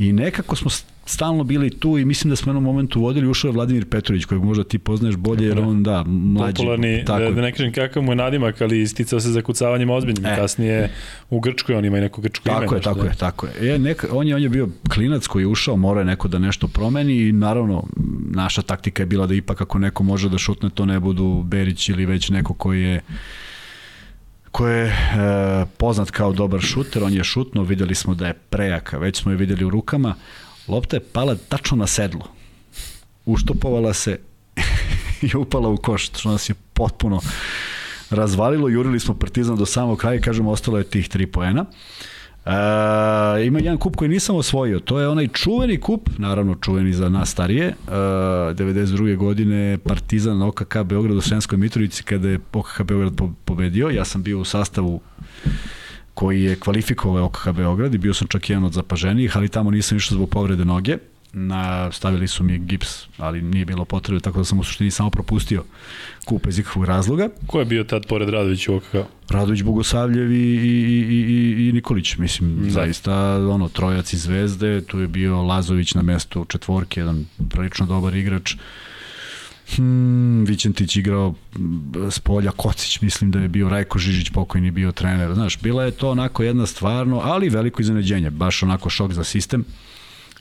i nekako smo stalno bili tu i mislim da smo u jednom momentu vodili, ušao je Vladimir Petrović, kojeg možda ti poznaješ bolje, jer on, da, mlađi. Popularni, tako. Da, da ne kažem kakav mu je nadimak, ali isticao se za kucavanjem ozbiljnim. E. Kasnije u Grčkoj, on ima i neko grčko tako ime. Je, tako da. je, tako je. E, neka, on, je, on je bio klinac koji je ušao, mora neko da nešto promeni i naravno naša taktika je bila da ipak ako neko može da šutne, to ne budu Berić ili već neko koji je ko je e, poznat kao dobar šuter, on je šutno, videli smo da je prejaka, već smo je videli u rukama, lopta je pala tačno na sedlo. Uštopovala se i upala u koš, što nas je potpuno razvalilo, jurili smo Partizan do samog kraja i kažemo ostalo je tih tri poena. E, ima jedan kup koji nisam osvojio, to je onaj čuveni kup, naravno čuveni za nas starije, e, 92. godine Partizan OKK Beograd u Srenskoj Mitrovici kada je OKK Beograd pobedio, ja sam bio u sastavu koji je kvalifikovao OKH Beograd i bio sam čak jedan od zapaženijih, ali tamo nisam išao zbog povrede noge. Na, stavili su mi gips, ali nije bilo potrebe, tako da sam u suštini samo propustio kup bez ikakvog razloga. Ko je bio tad pored Radović u OKH? Radović, Bogosavljev i, i, i, i, i Nikolić, mislim, da. zaista ono, trojac i zvezde, tu je bio Lazović na mestu četvorke, jedan prilično dobar igrač. Uh, Hmm, Vićentić igrao s polja, Kocić mislim da je bio, Rajko Žižić pokojni bio trener. Znaš, bila je to onako jedna stvarno, ali veliko iznenađenje, baš onako šok za sistem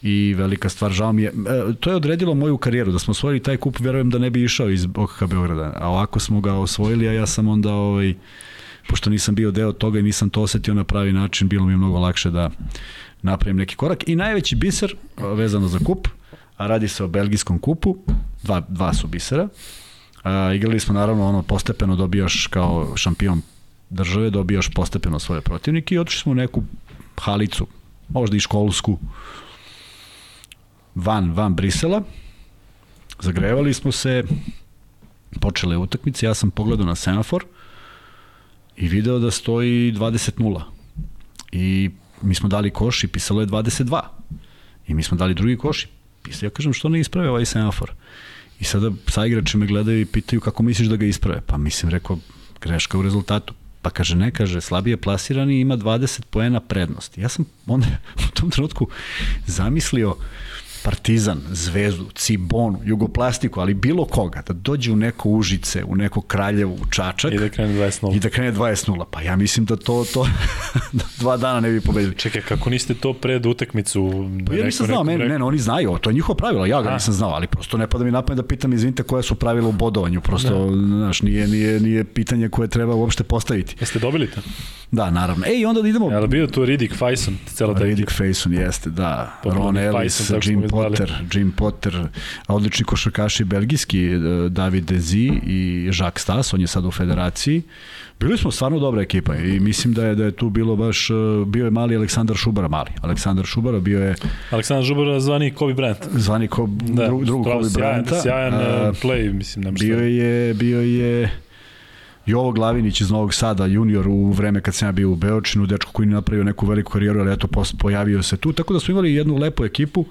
i velika stvar, žao mi je. E, to je odredilo moju karijeru, da smo osvojili taj kup, verujem da ne bi išao iz OKK Beograda, a ovako smo ga osvojili, a ja sam onda, ovaj, pošto nisam bio deo toga i nisam to osetio na pravi način, bilo mi je mnogo lakše da napravim neki korak. I najveći biser vezano za kup, a radi se o belgijskom kupu, dva, dva su bisera. A, igrali smo naravno ono postepeno dobijaš kao šampion države, dobijaš postepeno svoje protivnike i otišli smo u neku halicu, možda i školsku, van, van Brisela. Zagrevali smo se, počele utakmice, ja sam pogledao na semafor i video da stoji 20-0. I mi smo dali koš i pisalo je 22. I mi smo dali drugi koš i pisalo, ja kažem što ne isprave ovaj semafor. I sada sa igrači me gledaju i pitaju kako misliš da ga isprave. Pa mislim, rekao, greška u rezultatu. Pa kaže, ne, kaže, slabije plasirani ima 20 poena prednosti. Ja sam onda u tom trenutku zamislio Partizan, Zvezdu, Cibonu, Jugoplastiku, ali bilo koga, da dođe u neko Užice, u neko Kraljevo, u Čačak I da krene 20-0. i da krene 20-0. Pa ja mislim da to, to dva dana ne bi pobedili. Čekaj, kako niste to pred utakmicu? Pa ja nisam znao, meni, ne, ne, oni znaju, to je njihovo pravilo, ja ga A. nisam znao, ali prosto ne pada mi na pamet da pitam, izvinite, koja su pravila u bodovanju, prosto, znaš, nije, nije, nije pitanje koje treba uopšte postaviti. Jeste dobili to? Da, naravno. E, i onda da idemo... Je li bio tu Riddick Fajson, cela ta Riddick Faison jeste, da. Ron Ellis, Faison, Jim zvali. Potter, Jim Potter, odlični košarkaši belgijski, e, David Dezi i Jacques Stas, on je sad u federaciji. Bili smo stvarno dobra ekipa i mislim da je da je tu bilo baš e, bio je mali Aleksandar Šubara mali. Aleksandar Šubara bio je Aleksandar Žubar zvani Kobe Bryant. zvani ko Da, dru, drugog stvarno Kobe sjajan, Bryanta. Sjajan A, uh, play, mislim, šta. bio je bio je Jovo Glavinić iz Novog Sada, junior u vreme kad sam ja bio u Beočinu, dečko koji nije napravio neku veliku karijeru, ali eto pojavio se tu, tako da smo imali jednu lepu ekipu.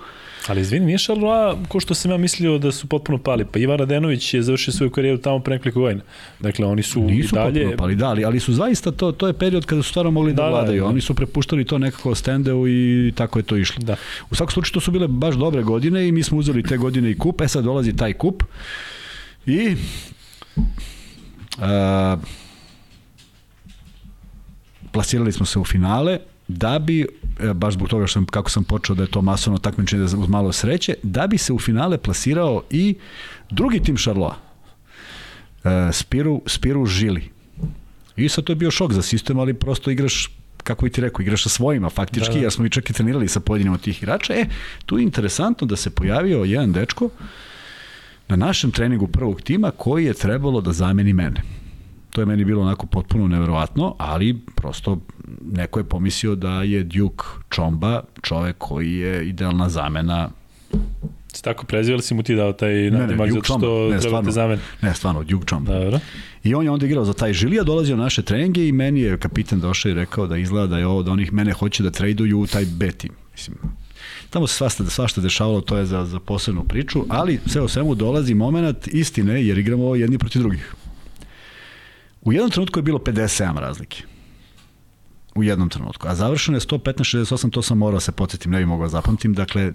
Ali izvini, nije Šarloa ko što sam ja mislio da su potpuno pali. Pa Ivan Radenović je završio svoju karijeru tamo pre nekoliko godina. Dakle, oni su Nisu i dalje... potpuno pali, da, ali, ali su zaista to, to je period kada su stvarno mogli da, Da, da da, vladaju. da. Oni su prepuštali to nekako stendeu i tako je to išlo. Da. U svakom slučaju to su bile baš dobre godine i mi smo uzeli te godine i kup. E sad dolazi taj kup i a, plasirali smo se u finale da bi, e, baš zbog toga što sam, kako sam počeo da je to masovno takmičenje da uz malo sreće, da bi se u finale plasirao i drugi tim Šarloa. E, Spiru, Spiru Žili. I sad to je bio šok za sistem, ali prosto igraš kako bi ti rekao, igraš sa svojima faktički, Da, da, jer smo i čak i trenirali sa pojedinim od tih igrača. E, tu je interesantno da se pojavio jedan dečko na našem treningu prvog tima koji je trebalo da zameni mene. To je meni bilo onako potpuno neverovatno, ali prosto neko je pomislio da je Duke Čomba čovek koji je idealna zamena Si tako prezivali si mu ti dao taj nadimak zato što Chomba. ne, treba te zamen. ne, stvarno, Duke Čomba. Dobro. I on je onda igrao za taj Žilija, dolazio na naše treninge i meni je kapitan došao i rekao da izgleda da je ovo da onih mene hoće da traduju u taj B tim. Mislim, tamo se svašta, svašta dešavalo, to je za, za posebnu priču, ali sve o svemu dolazi moment istine jer igramo jedni protiv drugih. U jednom trenutku je bilo 57 razlike. U jednom trenutku. A završeno je 115-68, to sam morao da se podsjetim, ne bi mogao da zapamtim. Dakle,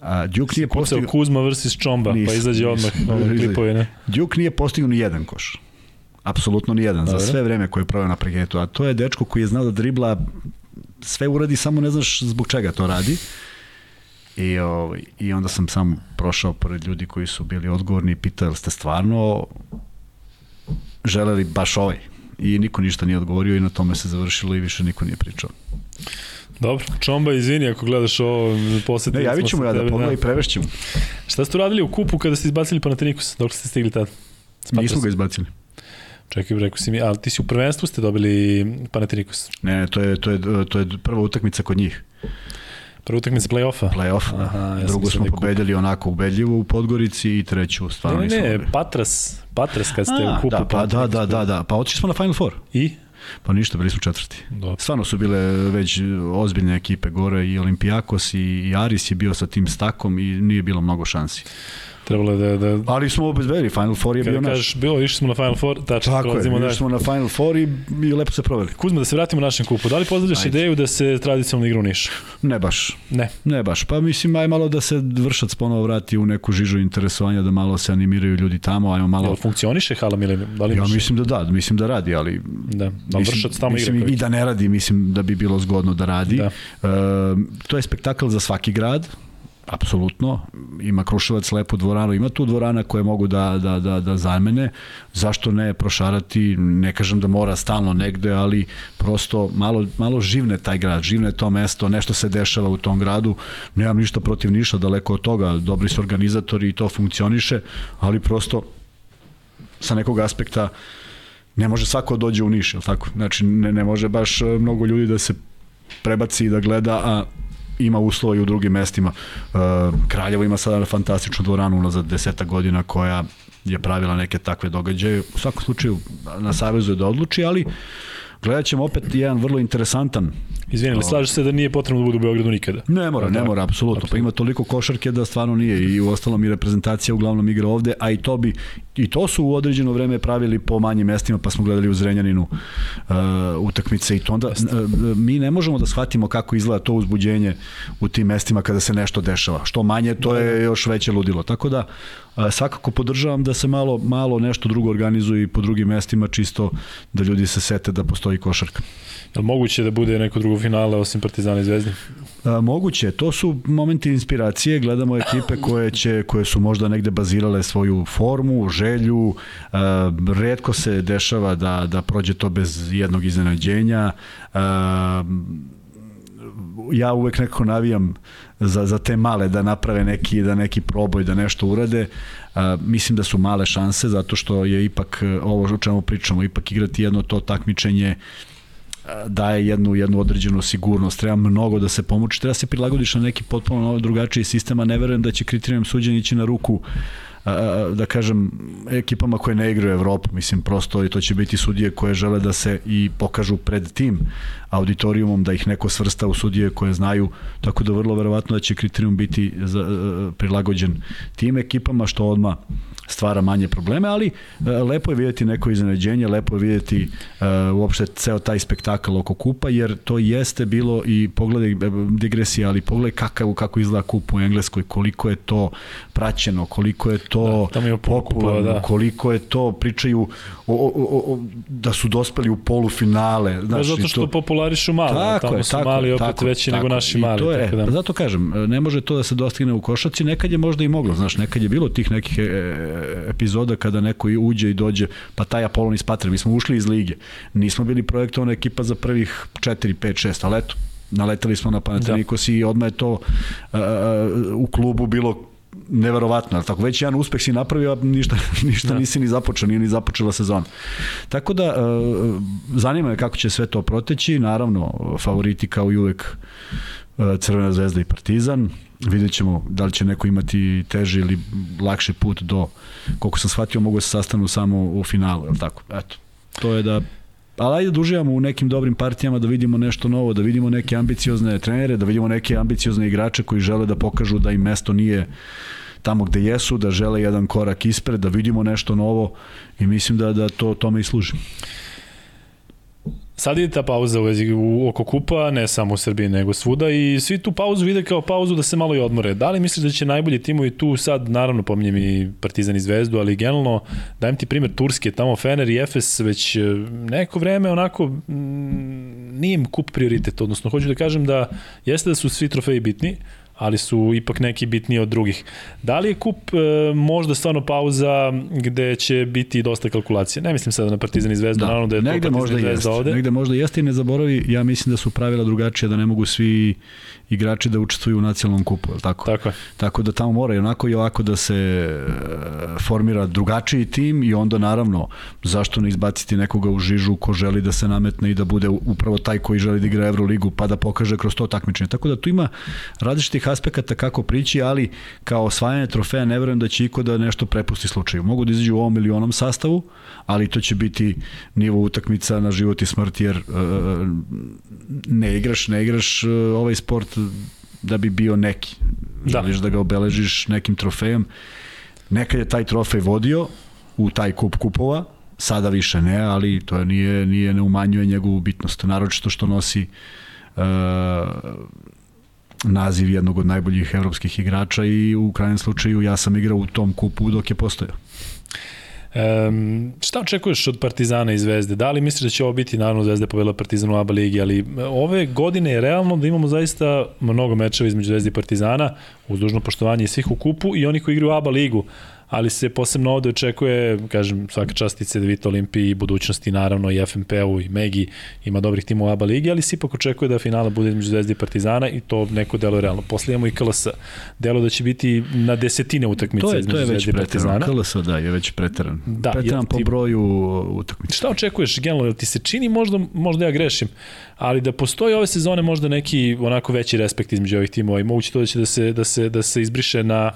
a, Duke nije postigao... Kuzma versus Čomba, pa Nisam, izađe odmah Izađe. klipovi, ne? Duke nije postigao ni jedan koš. Apsolutno ni jedan, Dobro. za sve vreme koje je proveo na parketu. A to je dečko koji je znao da dribla sve uradi, samo ne znaš zbog čega to radi. I, ovaj, I onda sam sam prošao pored ljudi koji su bili odgovorni i pitao, jel ste stvarno želeli baš ovaj? I niko ništa nije odgovorio i na tome se završilo i više niko nije pričao. Dobro, Čomba, izvini ako gledaš ovo, posetili Ne, javit ćemo ja da pogledaj i prevešćemo. Šta ste uradili u kupu kada ste izbacili Panathinaikos? Dok ste stigli tada? Smatrao Nismo ga izbacili. Čekaj, rekao si mi, ali ti si u prvenstvu ste dobili Panathinaikos. Ne, to je, to je, to je prva utakmica kod njih. Prva utakmica play-offa. play-off. Aha, ja Drugu smo da pobedili onako ubedljivo u Podgorici i treću stvarno Ne, nismo ne, dobili. Patras, Patras kad ste A, u kupu. da, pa, da, da, da, da. Pa otišli smo na Final Four. I? Pa ništa, bili smo četvrti. Dobro. Stvarno su bile već ozbiljne ekipe gore i Olimpijakos i, i Aris je bio sa tim stakom i nije bilo mnogo šansi. Trebalo da, da Ali smo obezbedili, Final Four je bio kada naš. kažeš, bilo, išli smo na Final Four, tačno, Tako je, išli smo na Final Four i, i lepo se proveli. Kuzma, da se vratimo našem kupu. Da li pozdravljaš Ajde. ideju da se tradicionalno igra u Nišu? Ne baš. Ne. Ne baš, pa mislim aj malo da se vršac ponovo vrati u neku žižu interesovanja, da malo se animiraju ljudi tamo, ajmo malo... Jel funkcioniše hala Milenijum? Da li Ja mislim da da, mislim da radi, ali Da, da vršac tamo igra. mislim, kao I da ne radi, mislim da bi bilo zgodno da radi. Da. E, to je spektakl za svaki grad, apsolutno. Ima Kruševac lepu dvoranu, ima tu dvorana koje mogu da, da, da, da zamene. Zašto ne prošarati, ne kažem da mora stalno negde, ali prosto malo, malo živne taj grad, živne to mesto, nešto se dešava u tom gradu. Nemam ništa protiv ništa, daleko od toga, dobri su organizatori i to funkcioniše, ali prosto sa nekog aspekta ne može svako da dođe u Niš, tako? Znači, ne, ne može baš mnogo ljudi da se prebaci i da gleda, a ima uslova i u drugim mestima. Uh, Kraljevo ima sada fantastičnu dvoranu za deseta godina koja je pravila neke takve događaje. U svakom slučaju na Savezu je da odluči, ali gledat ćemo opet jedan vrlo interesantan Izvini, ali slažeš se da nije potrebno da bude u Beogradu nikada? Ne mora, ne mora, apsolutno. Pa ima toliko košarke da stvarno nije i u ostalom i reprezentacija uglavnom igra ovde, a i to bi i to su u određeno vreme pravili po manjim mestima, pa smo gledali u Zrenjaninu uh, utakmice i to onda uh, mi ne možemo da shvatimo kako izgleda to uzbuđenje u tim mestima kada se nešto dešava. Što manje, to je još veće ludilo. Tako da uh, svakako podržavam da se malo malo nešto drugo organizuje i po drugim mestima čisto da ljudi se sete da postoji košarka. Je li moguće da bude neko drugo finale osim Partizana i Zvezde? A, moguće, to su momenti inspiracije, gledamo ekipe koje će koje su možda negde bazirale svoju formu, želju, a, redko se dešava da da prođe to bez jednog iznenađenja. A, ja uvek nekako navijam za, za te male da naprave neki da neki proboj da nešto urade a, mislim da su male šanse zato što je ipak ovo o čemu pričamo ipak igrati jedno to takmičenje daje jednu jednu određenu sigurnost. Treba mnogo da se pomuči, treba se prilagodiš na neki potpuno novi drugačiji sistem, a ne verujem da će kriterijum suđenja ići na ruku da kažem ekipama koje ne igraju Evropu, mislim prosto i to će biti sudije koje žele da se i pokažu pred tim auditorijumom da ih neko svrsta u sudije koje znaju, tako da vrlo verovatno da će kriterijum biti za, prilagođen tim ekipama što odma stvara manje probleme, ali e, lepo je vidjeti neko iznenađenje, lepo je vidjeti uh, uopšte ceo taj spektakl oko kupa, jer to jeste bilo i pogledaj e, digresija, ali pogledaj kakav, kako izgleda kup u Engleskoj, koliko je to praćeno, koliko je to da, popularno, da. koliko je to, pričaju o, o, o, da su dospeli u polufinale. Znaš, zato što to... popularišu mali, tako tamo je, su tako, mali opet tako, veći tako, nego naši mali. To je, tako da. Pa zato kažem, ne može to da se dostigne u košaci, nekad je možda i moglo, znaš, nekad je bilo tih nekih epizoda kada neko uđe i dođe, pa taj Apolon iz Patre, mi smo ušli iz lige, nismo bili projektovana ekipa za prvih 4, 5, 6, ali eto, naletali smo na Panathinaikos da. i odmah je to uh, u klubu bilo neverovatno, ali tako već jedan uspeh si napravio, a ništa, ništa da. nisi ni započeo, nije ni započela sezona. Tako da, zanima me kako će sve to proteći, naravno, favoriti kao i uvek Crvena zvezda i Partizan, vidjet ćemo da li će neko imati teži ili lakši put do, koliko sam shvatio, mogu da se sastanu samo u finalu, je tako? Eto, to je da ali ajde da uživamo u nekim dobrim partijama, da vidimo nešto novo, da vidimo neke ambiciozne trenere, da vidimo neke ambiciozne igrače koji žele da pokažu da im mesto nije tamo gde jesu, da žele jedan korak ispred, da vidimo nešto novo i mislim da da to tome i služi. Sad ide ta pauza u u, oko kupa, ne samo u Srbiji, nego svuda i svi tu pauzu vide kao pauzu da se malo i odmore. Da li misliš da će najbolji timovi tu sad, naravno pominjem i Partizan i Zvezdu, ali generalno dajem ti primjer Turske, tamo Fener i Efes već e, neko vreme onako m, nije im kup prioritet, odnosno hoću da kažem da jeste da su svi trofeji bitni, ali su ipak neki bitniji od drugih. Da li je kup e, možda stvarno pauza gde će biti dosta kalkulacije? Ne mislim sada na Partizan i Zvezdu, da. naravno da je negde to Partizan i Zvezda ovde. Negde možda jeste i ne zaboravi, ja mislim da su pravila drugačije, da ne mogu svi igrači da učestvuju u nacionalnom kupu, je tako? Tako je. Tako da tamo mora i onako i ovako da se e, formira drugačiji tim i onda naravno zašto ne izbaciti nekoga u žižu ko želi da se nametne i da bude upravo taj koji želi da igra Euroligu pa da pokaže kroz to takmičenje. Tako da tu ima različitih aspekata kako prići, ali kao osvajanje trofeja ne verujem da će iko da nešto prepusti slučaju. Mogu da izađu u ovom ili onom sastavu, ali to će biti nivo utakmica na život i smrt jer uh, ne igraš, ne igraš ovaj sport da bi bio neki. Da. Želiš da ga obeležiš nekim trofejom. Nekad je taj trofej vodio u taj kup kupova, sada više ne, ali to nije, nije ne umanjuje njegovu bitnost. Naročito što nosi uh, naziv jednog od najboljih evropskih igrača i u krajnjem slučaju ja sam igrao u tom kupu dok je postojao. Um, šta očekuješ od Partizana i Zvezde? Da li misliš da će ovo biti, naravno Zvezda je povedala Partizan u ABA ligi, ali ove godine je realno da imamo zaista mnogo mečeva između Zvezde i Partizana, uz dužno poštovanje svih u kupu i oni koji igraju ABA ligu ali se posebno ovde očekuje, kažem, svaka čast i CDVita Olimpiji i budućnosti, naravno i FNP-u i Megi, ima dobrih timova u ABA ligi, ali se ipak očekuje da finala bude između Zvezde i Partizana i to neko delo je realno. Posle imamo i KLS, delo da će biti na desetine utakmica između Zvezde i Partizana. KLS, da, je već preteran. Da, preteran po broju utakmica. Šta očekuješ, generalno, ti se čini možda, možda ja grešim, ali da postoji ove sezone možda neki onako veći respekt između ovih timova i moguće to da će da se, da se, da se izbriše na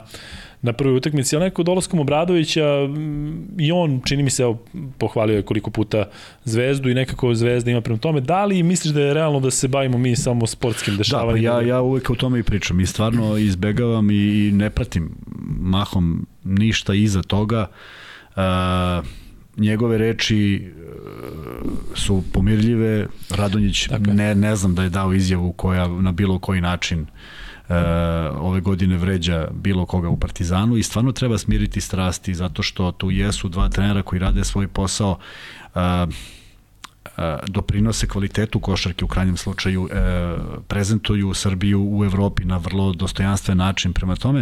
na prvoj utakmici, ali neko dolaskom Obradovića i on, čini mi se, evo, pohvalio je koliko puta Zvezdu i nekako Zvezda ima prema tome. Da li misliš da je realno da se bavimo mi samo sportskim dešavanjima? Da, pa ja, ja uvek o tome i pričam i stvarno izbegavam i ne pratim mahom ništa iza toga. Uh, njegove reči su pomirljive. Radonjić ne, ne znam da je dao izjavu koja na bilo koji način uh, e, ove godine vređa bilo koga u Partizanu i stvarno treba smiriti strasti zato što tu jesu dva trenera koji rade svoj posao e doprinose kvalitetu košarke u krajnjem slučaju, e, prezentuju Srbiju u Evropi na vrlo dostojanstven način. Prema tome,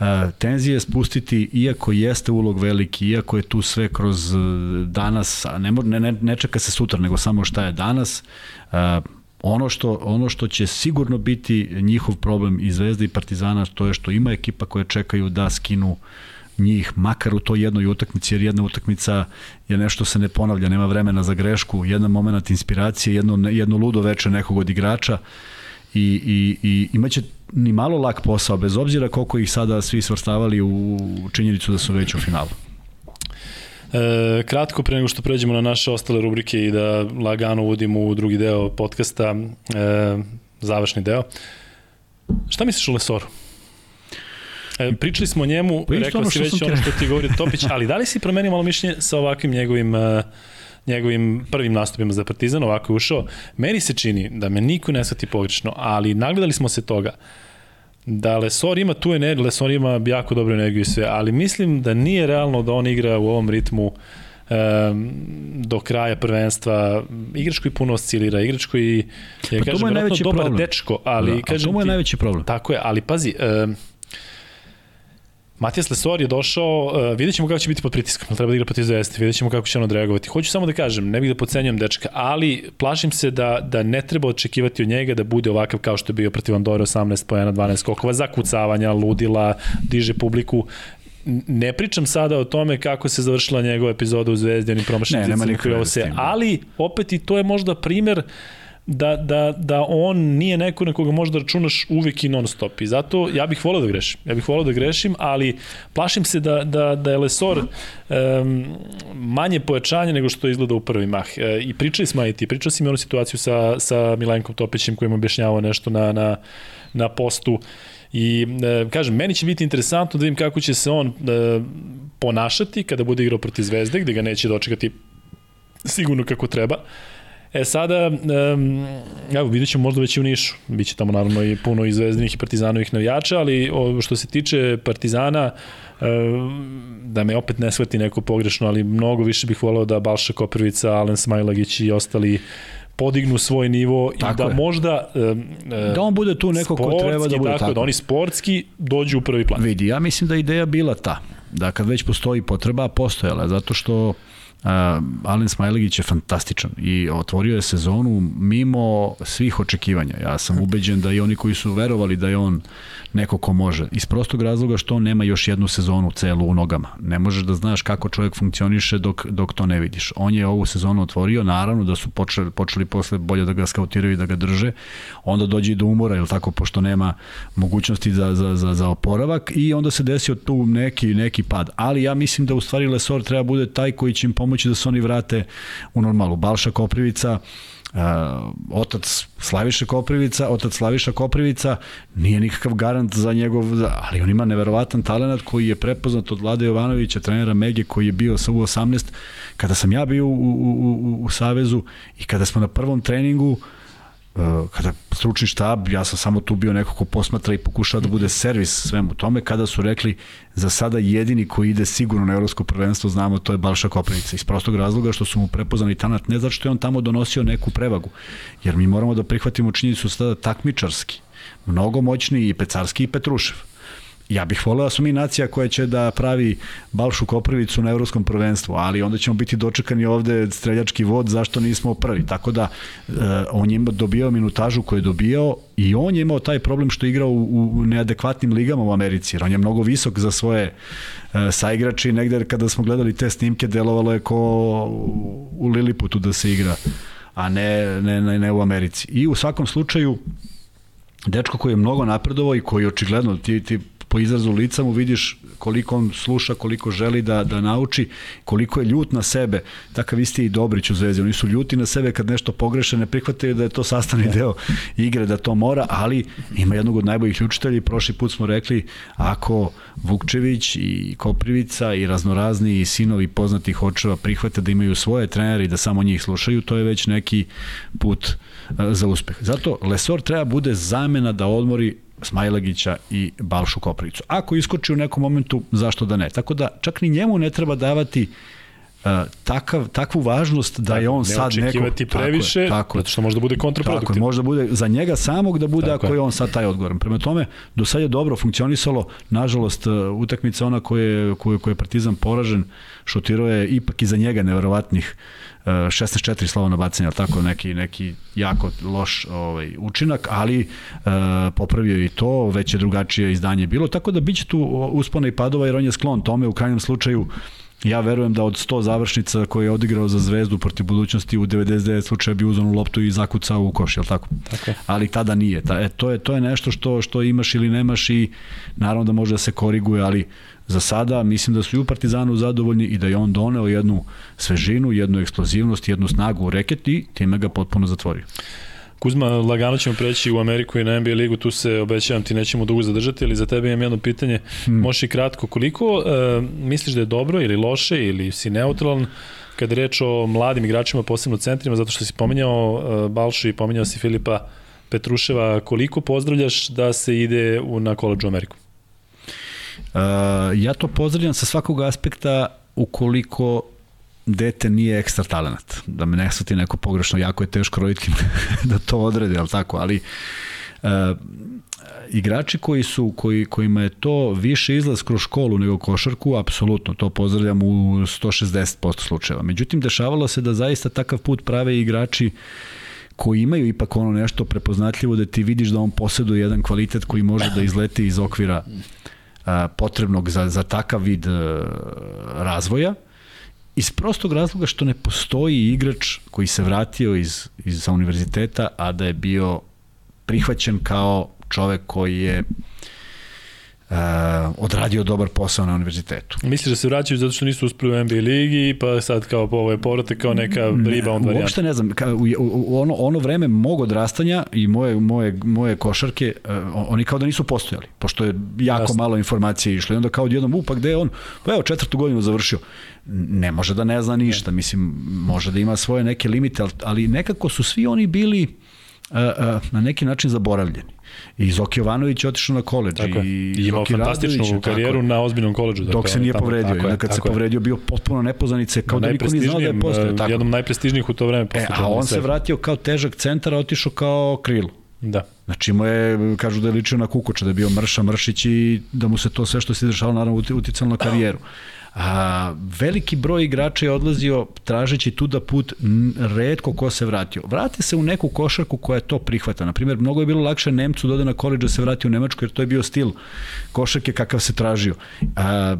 e, tenzije spustiti, iako jeste ulog veliki, iako je tu sve kroz danas, a ne, ne, ne čeka se sutra, nego samo šta je danas, Ono što, ono što će sigurno biti njihov problem i Zvezda i Partizana, to je što ima ekipa koje čekaju da skinu njih, makar u toj jednoj utakmici, jer jedna utakmica je nešto se ne ponavlja, nema vremena za grešku, jedan moment inspiracije, jedno, jedno ludo veče nekog od igrača i, i, i imaće ni malo lak posao, bez obzira koliko ih sada svi svrstavali u činjenicu da su već u finalu. E, kratko pre nego što pređemo na naše ostale rubrike i da lagano uvodimo u drugi deo podcasta, e, završni deo. Šta misliš o Lesoru? E, pričali smo o njemu, pa rekao si već ono što ti govori Topić, ali da li si promenio malo mišljenje sa ovakvim njegovim uh, njegovim prvim nastupima za Partizan, ovako je ušao. Meni se čini da me niko ne shvati pogrešno, ali nagledali smo se toga da Lesor ima tu energiju, Lesor ima jako dobru energiju i sve, ali mislim da nije realno da on igra u ovom ritmu um, do kraja prvenstva. Igrač koji puno oscilira, igrač koji je, pa kažem, je dobar problem. dečko, ali... Da, kažem, to mu je najveći problem. Tako je, ali pazi, um, Matijas Lesor je došao, uh, vidjet ćemo kako će biti pod pritiskom, treba da igra protiv Zvezde, vidjet ćemo kako će on odreagovati. Hoću samo da kažem, ne bih da pocenjujem dečka, ali plašim se da, da ne treba očekivati od njega da bude ovakav kao što je bio protiv Andore 18 pojena, 12 skokova, zakucavanja, ludila, diže publiku ne pričam sada o tome kako se završila njegova epizoda u Zvezdi, onim promašenim ne, nema se, ali opet i to je možda primer uh, da, da, da on nije neko na koga možda računaš uvek i non stop. I zato ja bih volao da grešim. Ja bih volao da grešim, ali plašim se da, da, da je Lesor um, manje pojačanje nego što izgleda u prvi mah. E, I pričali smo i ti, pričao si mi onu situaciju sa, sa Milenkom Topićem kojim objašnjavao nešto na, na, na postu. I e, kažem, meni će biti interesantno da vidim kako će se on e, ponašati kada bude igrao protiv Zvezde, gde ga neće dočekati sigurno kako treba. E sada, um, evo, vidjet ćemo možda već i u Nišu. Biće tamo naravno i puno i zvezdinih i partizanovih navijača, ali o, što se tiče partizana, um, da me opet ne shvati neko pogrešno, ali mnogo više bih volao da Balša Koprivica, Alen Smajlagić i ostali podignu svoj nivo tako i da je. možda um, da on bude tu neko ko treba da bude tako, tako. da oni sportski dođu u prvi plan. Vidi, ja mislim da ideja bila ta da kad već postoji potreba, postojala, zato što Alen Smajlegić je fantastičan i otvorio je sezonu mimo svih očekivanja. Ja sam ubeđen da i oni koji su verovali da je on neko ko može. Iz prostog razloga što on nema još jednu sezonu celu u nogama. Ne možeš da znaš kako čovjek funkcioniše dok, dok to ne vidiš. On je ovu sezonu otvorio, naravno da su počeli, počeli posle bolje da ga skautiraju i da ga drže. Onda dođe i do umora, ili tako, pošto nema mogućnosti za, za, za, za oporavak i onda se desio tu neki, neki pad. Ali ja mislim da u stvari Lesor treba bude taj koji će im pomoći da se oni vrate u normalu. Balša Koprivica, otac Slaviša Koprivica, otac Slaviša Koprivica nije nikakav garant za njegov, ali on ima neverovatan talent koji je prepoznat od Vlade Jovanovića, trenera Mege koji je bio sa U18. Kada sam ja bio u, u, u, u Savezu i kada smo na prvom treningu Uh, kada stručni štab, ja sam samo tu bio neko ko posmatra i pokušava da bude servis svemu tome, kada su rekli za sada jedini koji ide sigurno na evropsko prvenstvo, znamo, to je Balša Koprivica. Iz prostog razloga što su mu prepoznali tanat, ne zato što je on tamo donosio neku prevagu, jer mi moramo da prihvatimo činjenicu sada takmičarski, mnogo moćniji i Pecarski i Petrušev ja bih voleo da smo mi nacija koja će da pravi Balšu Koprivicu na evropskom prvenstvu, ali onda ćemo biti dočekani ovde streljački vod zašto nismo prvi. Tako da uh, on je dobijao minutažu koju je dobijao i on je imao taj problem što je igrao u, u neadekvatnim ligama u Americi, jer on je mnogo visok za svoje uh, saigrači, negde kada smo gledali te snimke delovalo je ko u Liliputu da se igra, a ne, ne, ne, ne u Americi. I u svakom slučaju dečko koji je mnogo napredovao i koji očigledno ti, ti po izrazu lica mu vidiš koliko on sluša, koliko želi da, da nauči, koliko je ljut na sebe. Takav isti i Dobrić u Zvezdi. Oni su ljuti na sebe kad nešto pogreše, ne prihvataju da je to sastavni deo igre, da to mora, ali ima jednog od najboljih učitelja prošli put smo rekli ako Vukčević i Koprivica i raznorazni i sinovi poznatih očeva prihvate da imaju svoje trenere i da samo njih slušaju, to je već neki put za uspeh. Zato Lesor treba bude zamena da odmori Smajlagića i Balšu Koprivicu. Ako iskoči u nekom momentu, zašto da ne? Tako da čak ni njemu ne treba davati uh, takav, takvu važnost da je on sad neko... Ne previše, tako je, tako zato što može da bude kontraproduktivno. Tako je, može da bude za njega samog da bude tako ako je on sad taj odgovoran. Prema tome, do sad je dobro funkcionisalo, nažalost, uh, utakmica ona koje, koje, koje je Partizan poražen, šutirao je ipak iza njega neverovatnih 16-4 slova bacanje, tako neki neki jako loš ovaj učinak, ali e, popravio i to, već je drugačije izdanje bilo, tako da biće tu uspona i padova jer on je sklon tome u krajnjem slučaju Ja verujem da od 100 završnica koje je odigrao za Zvezdu protiv budućnosti u 99 slučaja bi uzonu loptu i zakucao u koš, je li tako? Tako. Ali tada nije. Ta, e, to je to je nešto što što imaš ili nemaš i naravno da može da se koriguje, ali za sada mislim da su i u Partizanu zadovoljni i da je on doneo jednu svežinu, jednu eksplozivnost, jednu snagu u reket i time ga potpuno zatvorio. Kuzma, lagano ćemo preći u Ameriku i na NBA ligu, tu se obećavam ti nećemo dugo zadržati, ali za tebe imam jedno pitanje, hmm. možeš i kratko, koliko e, misliš da je dobro ili loše ili si neutralan kada je reč o mladim igračima, posebno centrima, zato što si pominjao e, Balšu i pominjao si Filipa Petruševa, koliko pozdravljaš da se ide u, na koleđu u Ameriku? Uh, ja to pozdravljam sa svakog aspekta ukoliko dete nije ekstra talent. Da me ne svati neko pogrešno, jako je teško roditi da to odredi, ali tako, ali uh, igrači koji su koji kojima je to više izlaz kroz školu nego košarku, apsolutno to pozdravljam u 160% slučajeva. Međutim dešavalo se da zaista takav put prave igrači koji imaju ipak ono nešto prepoznatljivo da ti vidiš da on posjeduje jedan kvalitet koji može da izleti iz okvira a, potrebnog za, za takav vid a, razvoja iz prostog razloga što ne postoji igrač koji se vratio iz, iz sa univerziteta, a da je bio prihvaćen kao čovek koji je odradio dobar posao na univerzitetu. Misliš da se vraćaju zato što nisu uspeli u NBA ligi, pa sad kao po ove povrate kao neka rebound varijanta? Uopšte ne znam, ka, u, u, ono, ono vreme mog odrastanja i moje, moje, moje košarke, uh, oni kao da nisu postojali, pošto je jako Jasne. malo informacije išlo i onda kao odjednom, u, pa gde je on? Pa evo, četvrtu godinu završio ne može da ne zna ništa, mislim, može da ima svoje neke limite, ali nekako su svi oni bili uh, uh, na neki način zaboravljeni. I Zoki Jovanović je otišao na koleđ. Tako I, I imao fantastičnu karijeru na ozbiljnom koleđu. Dakle, dok se nije tamo, povredio. Tako I kad se povredio bio potpuno nepoznanice, kao da niko nije znao da je postoje. Tako. Jednom najprestižnijih u to vreme. E, a on se vratio kao težak centar, a otišao kao krilo. Da. Znači mu je, kažu da je ličio na Kukoča, da je bio Mrša, Mršić i da mu se to sve što se izdešalo naravno uticalo na karijeru. A, veliki broj igrača je odlazio tražeći tu da put redko ko se vratio. Vrate se u neku košarku koja to prihvata. Na primjer, mnogo je bilo lakše Nemcu da ode na koleđ da se vrati u Nemačku jer to je bio stil košarke kakav se tražio. A,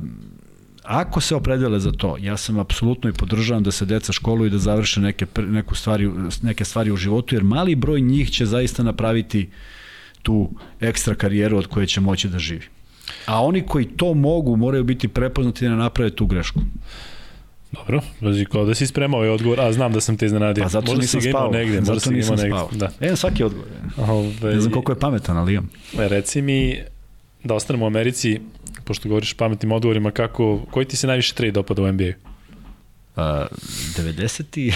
ako se opredele za to, ja sam apsolutno i podržavam da se deca školuju i da završe neke, neku stvari, neke stvari u životu, jer mali broj njih će zaista napraviti tu ekstra karijeru od koje će moći da živi. A oni koji to mogu moraju biti prepoznati da naprave tu grešku. Dobro, znači kao da si spremao ovaj odgovor, a znam da sam te iznenadio. Pa zato možda nisam si spao. Negde, zato si nisam negde. spao. Da. E, svaki odgovor. Ove, ne znam koliko je pametan, ali imam. E, reci mi, da ostanemo u Americi, pošto govoriš pametnim odgovorima, kako, koji ti se najviše trade dopada u NBA-u? Uh, 96.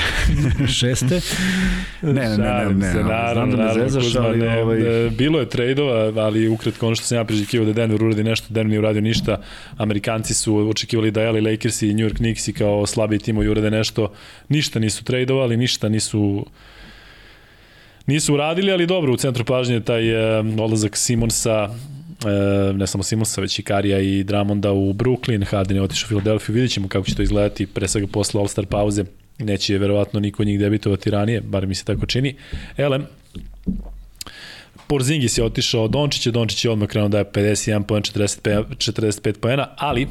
ne, ne, ne, ne, ne, se, naravno, znam da me zezaš, Kuzma, ali ne, ovaj... bilo je trejdova, ali ukratko ono što sam ja priželjkivao da Denver uradi nešto, Denver nije uradio ništa, Amerikanci su očekivali da LA Lakers i New York Knicks i kao slabi timovi urade nešto, ništa nisu trejdovali, ništa nisu nisu uradili, ali dobro, u centru pažnje je taj uh, odlazak Simonsa, e, ne samo Simonsa, već i Karija i Dramonda u Brooklyn, Harden je otišao u Filadelfiju, vidjet ćemo kako će to izgledati pre svega posle All-Star pauze, neće verovatno niko njih debitovati ranije, bar mi se tako čini. Elem, Porzingis je otišao od Dončića, Dončić je odmah krenuo da je 51 poen, 45, 45 poena, ali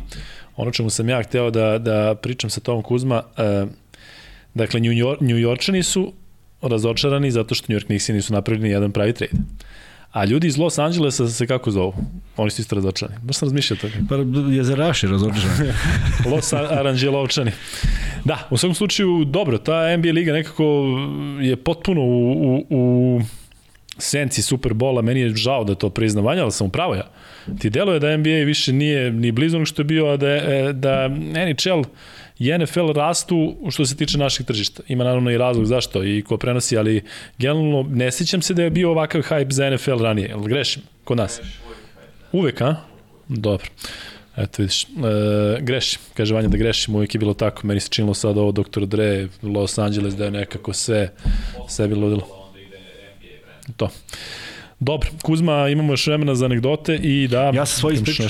ono čemu sam ja hteo da, da pričam sa Tomom Kuzma, e, dakle, New, York, New Yorkčani su razočarani zato što New York Knicks nisu napravili ni jedan pravi trade. A ljudi iz Los Angelesa se kako zovu? Oni su isto razočarani. Baš sam razmišljao toga. Pa jezeraši razočarani. Los Aranđelovčani. Da, u svakom slučaju, dobro, ta NBA liga nekako je potpuno u, u, u senci Superbola, meni je žao da to priznam Vanja, ali sam upravo ja. Ti deluje da NBA više nije ni blizu onog što je bio, a da, da NHL i NFL rastu što se tiče naših tržišta. Ima naravno i razlog zašto i ko prenosi, ali generalno ne sećam se da je bio ovakav hype za NFL ranije. Jel grešim? Kod nas? Uvek, a? Dobro. Eto vidiš, e, grešim, kaže Vanja da grešim, uvijek je bilo tako, meni se činilo sad ovo Dr. Dre, Los Angeles, da je nekako sve, sve bilo ludilo. To. Dobro, Kuzma, imamo još vremena za anegdote i da... Ja sam svoj ispričao.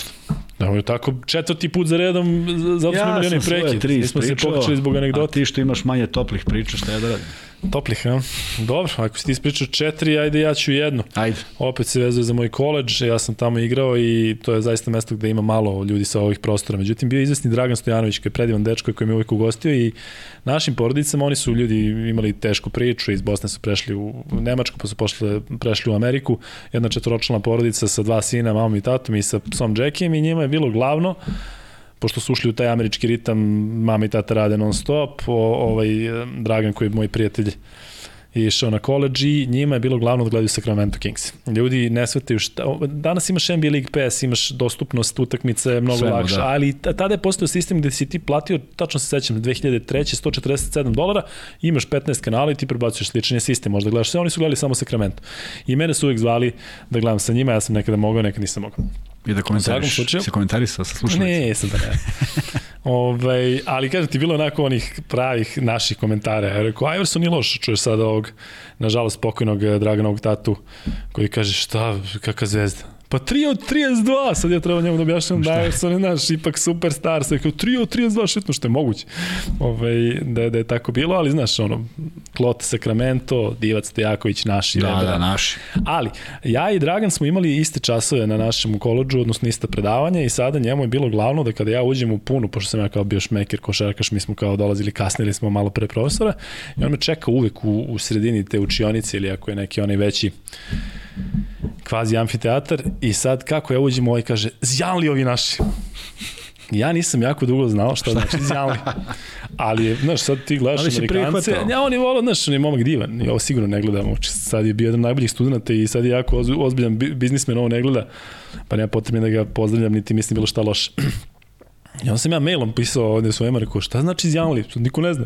Da, je tako četvrti put za redom, zato smo ja imali onaj prekid. tri smo se pokačali zbog anegdota. A ti što imaš manje toplih priča, šta ja da radim? Toplih, a? Dobro, ako si ti ispričao četiri, ajde ja ću jednu. Ajde. Opet se vezuje za moj koleđ, ja sam tamo igrao i to je zaista mesto gde ima malo ljudi sa ovih prostora. Međutim, bio je izvesni Dragan Stojanović, koji je predivan dečko koji me uvijek ugostio i našim porodicama, oni su ljudi imali tešku priču, iz Bosne su prešli u Nemačku, pa su pošle, prešli u Ameriku, jedna četvoročlana porodica sa dva sina, mamom i tatom i sa psom Jackiem i njima je bilo glavno pošto su ušli u taj američki ritam, mama i tata rade non stop, o, ovaj, Dragan koji je moj prijatelj i išao na koleđ i njima je bilo glavno da gledaju Sacramento Kings. Ljudi ne svetaju šta, danas imaš NBA League Pass, imaš dostupnost utakmice mnogo Svemo, lakše, da. ali tada je postao sistem gde si ti platio, tačno se sećam, 2003. 147 dolara, imaš 15 kanala i ti prebacuješ sličan sistem, možda gledaš sve, oni su gledali samo Sacramento. I mene su uvijek zvali da gledam sa njima, ja sam nekada mogao, nekada nisam mogao. I da komentariš, slučaju, se komentarisao sa slušalicom? Ne, jesam da ne. Ove, ovaj, ali kažem ti, bilo onako onih pravih naših komentara. Ja rekao, Iverson nije loš, čuješ sada ovog, nažalost, pokojnog Draganovog tatu, koji kaže, šta, kakva zvezda? Pa 3 od 32, sad ja treba njemu da objašnjam da je on naš ipak superstar, sve kao 3 od 32 šutno što je moguće. Ovaj da je, da je tako bilo, ali znaš ono Klot Sacramento, Divac Stojaković naši, da, Rebra. da, naši. Ali ja i Dragan smo imali iste časove na našem koledžu, odnosno ista predavanja i sada njemu je bilo glavno da kada ja uđem u punu, pošto sam ja kao bio šmeker, košarkaš, mi smo kao dolazili kasnije ili smo malo pre profesora, i on me čeka uvek u, u sredini te učionice ili ako je neki onaj veći kvazi amfiteatar i sad kako ja uđem ovaj kaže, zjanli ovi naši. Ja nisam jako dugo znao šta znači zjanli. Ali je, znaš, sad ti gledaš Ali Amerikance, ja, on je volao, znaš, on je momak divan, i ovo sigurno ne gledam, sad je bio jedan od najboljih studenta i sad je jako ozbiljan biznismen, ovo ne gleda, pa nema potrebno da ga pozdravljam, niti mislim bilo šta loše. I onda sam ja mailom pisao ovde svojima, rekao, šta znači zjanli, niko ne zna.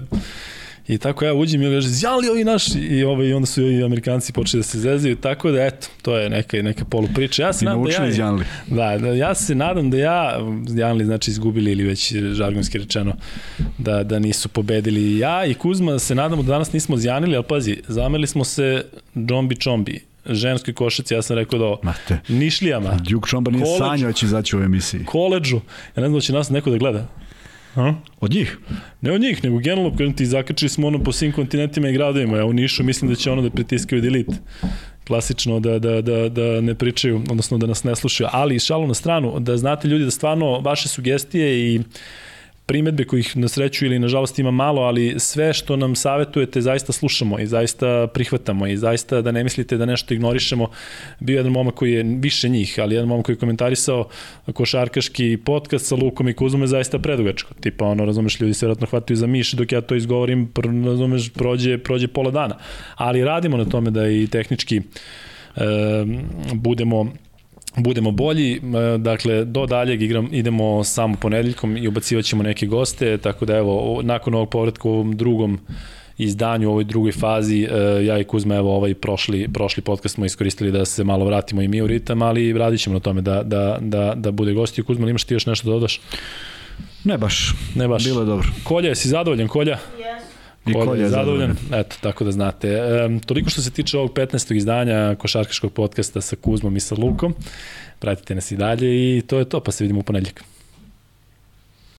I tako ja uđem i on kaže, zjali ovi naši? I, ovaj, i onda su i Amerikanci počeli da se zezaju, tako da eto, to je neka, neka polu priča. Ja se nadam da ja... Da, da, ja se nadam da ja, Zjanli znači izgubili ili već žargonski rečeno, da, da nisu pobedili. Ja i Kuzma se nadamo da danas nismo zjanili, ali pazi, zamerili smo se džombi čombi ženskoj košaci, ja sam rekao da Mate. nišlijama. Djuk Čomba nije sanjao da će izaći u emisiji. Koleđu. Ja ne znam da će nas neko da gleda. A? Od njih? Ne od njih, nego generalno, kažem ti, zakačili smo ono po svim kontinentima i gradovima. Ja u Nišu mislim da će ono da pritiskaju delete klasično da, da, da, da ne pričaju, odnosno da nas ne slušaju. Ali šalu na stranu, da znate ljudi da stvarno vaše sugestije i uh, primetbe kojih na sreću ili nažalost ima malo, ali sve što nam savetujete zaista slušamo i zaista prihvatamo i zaista da ne mislite da nešto ignorišemo. Bio jedan momak koji je više njih, ali jedan momak koji je komentarisao košarkaški podcast sa Lukom i Kuzom je zaista predugačko. Tipa ono, razumeš, ljudi se vjerojatno hvataju za miš dok ja to izgovorim, razumeš, prođe, prođe pola dana. Ali radimo na tome da i tehnički e, budemo budemo bolji, dakle do daljeg igram, idemo samo ponedeljkom i ubacivat ćemo neke goste, tako da evo, nakon ovog povratka u ovom drugom izdanju, u ovoj drugoj fazi, e, ja i Kuzma, evo ovaj prošli, prošli podcast smo iskoristili da se malo vratimo i mi u ritam, ali radit ćemo na tome da, da, da, da bude gosti. Kuzma, imaš ti još nešto da dodaš? Ne baš. Ne baš. Bilo je dobro. Kolja, si zadovoljan, Kolja? Yes. I Kolja Kolja je zadovoljan. Eto, tako da znate. E, toliko što se tiče ovog 15. izdanja košarkaškog podcasta sa Kuzmom i sa Lukom. Pratite nas i dalje i to je to, pa se vidimo u ponedljak.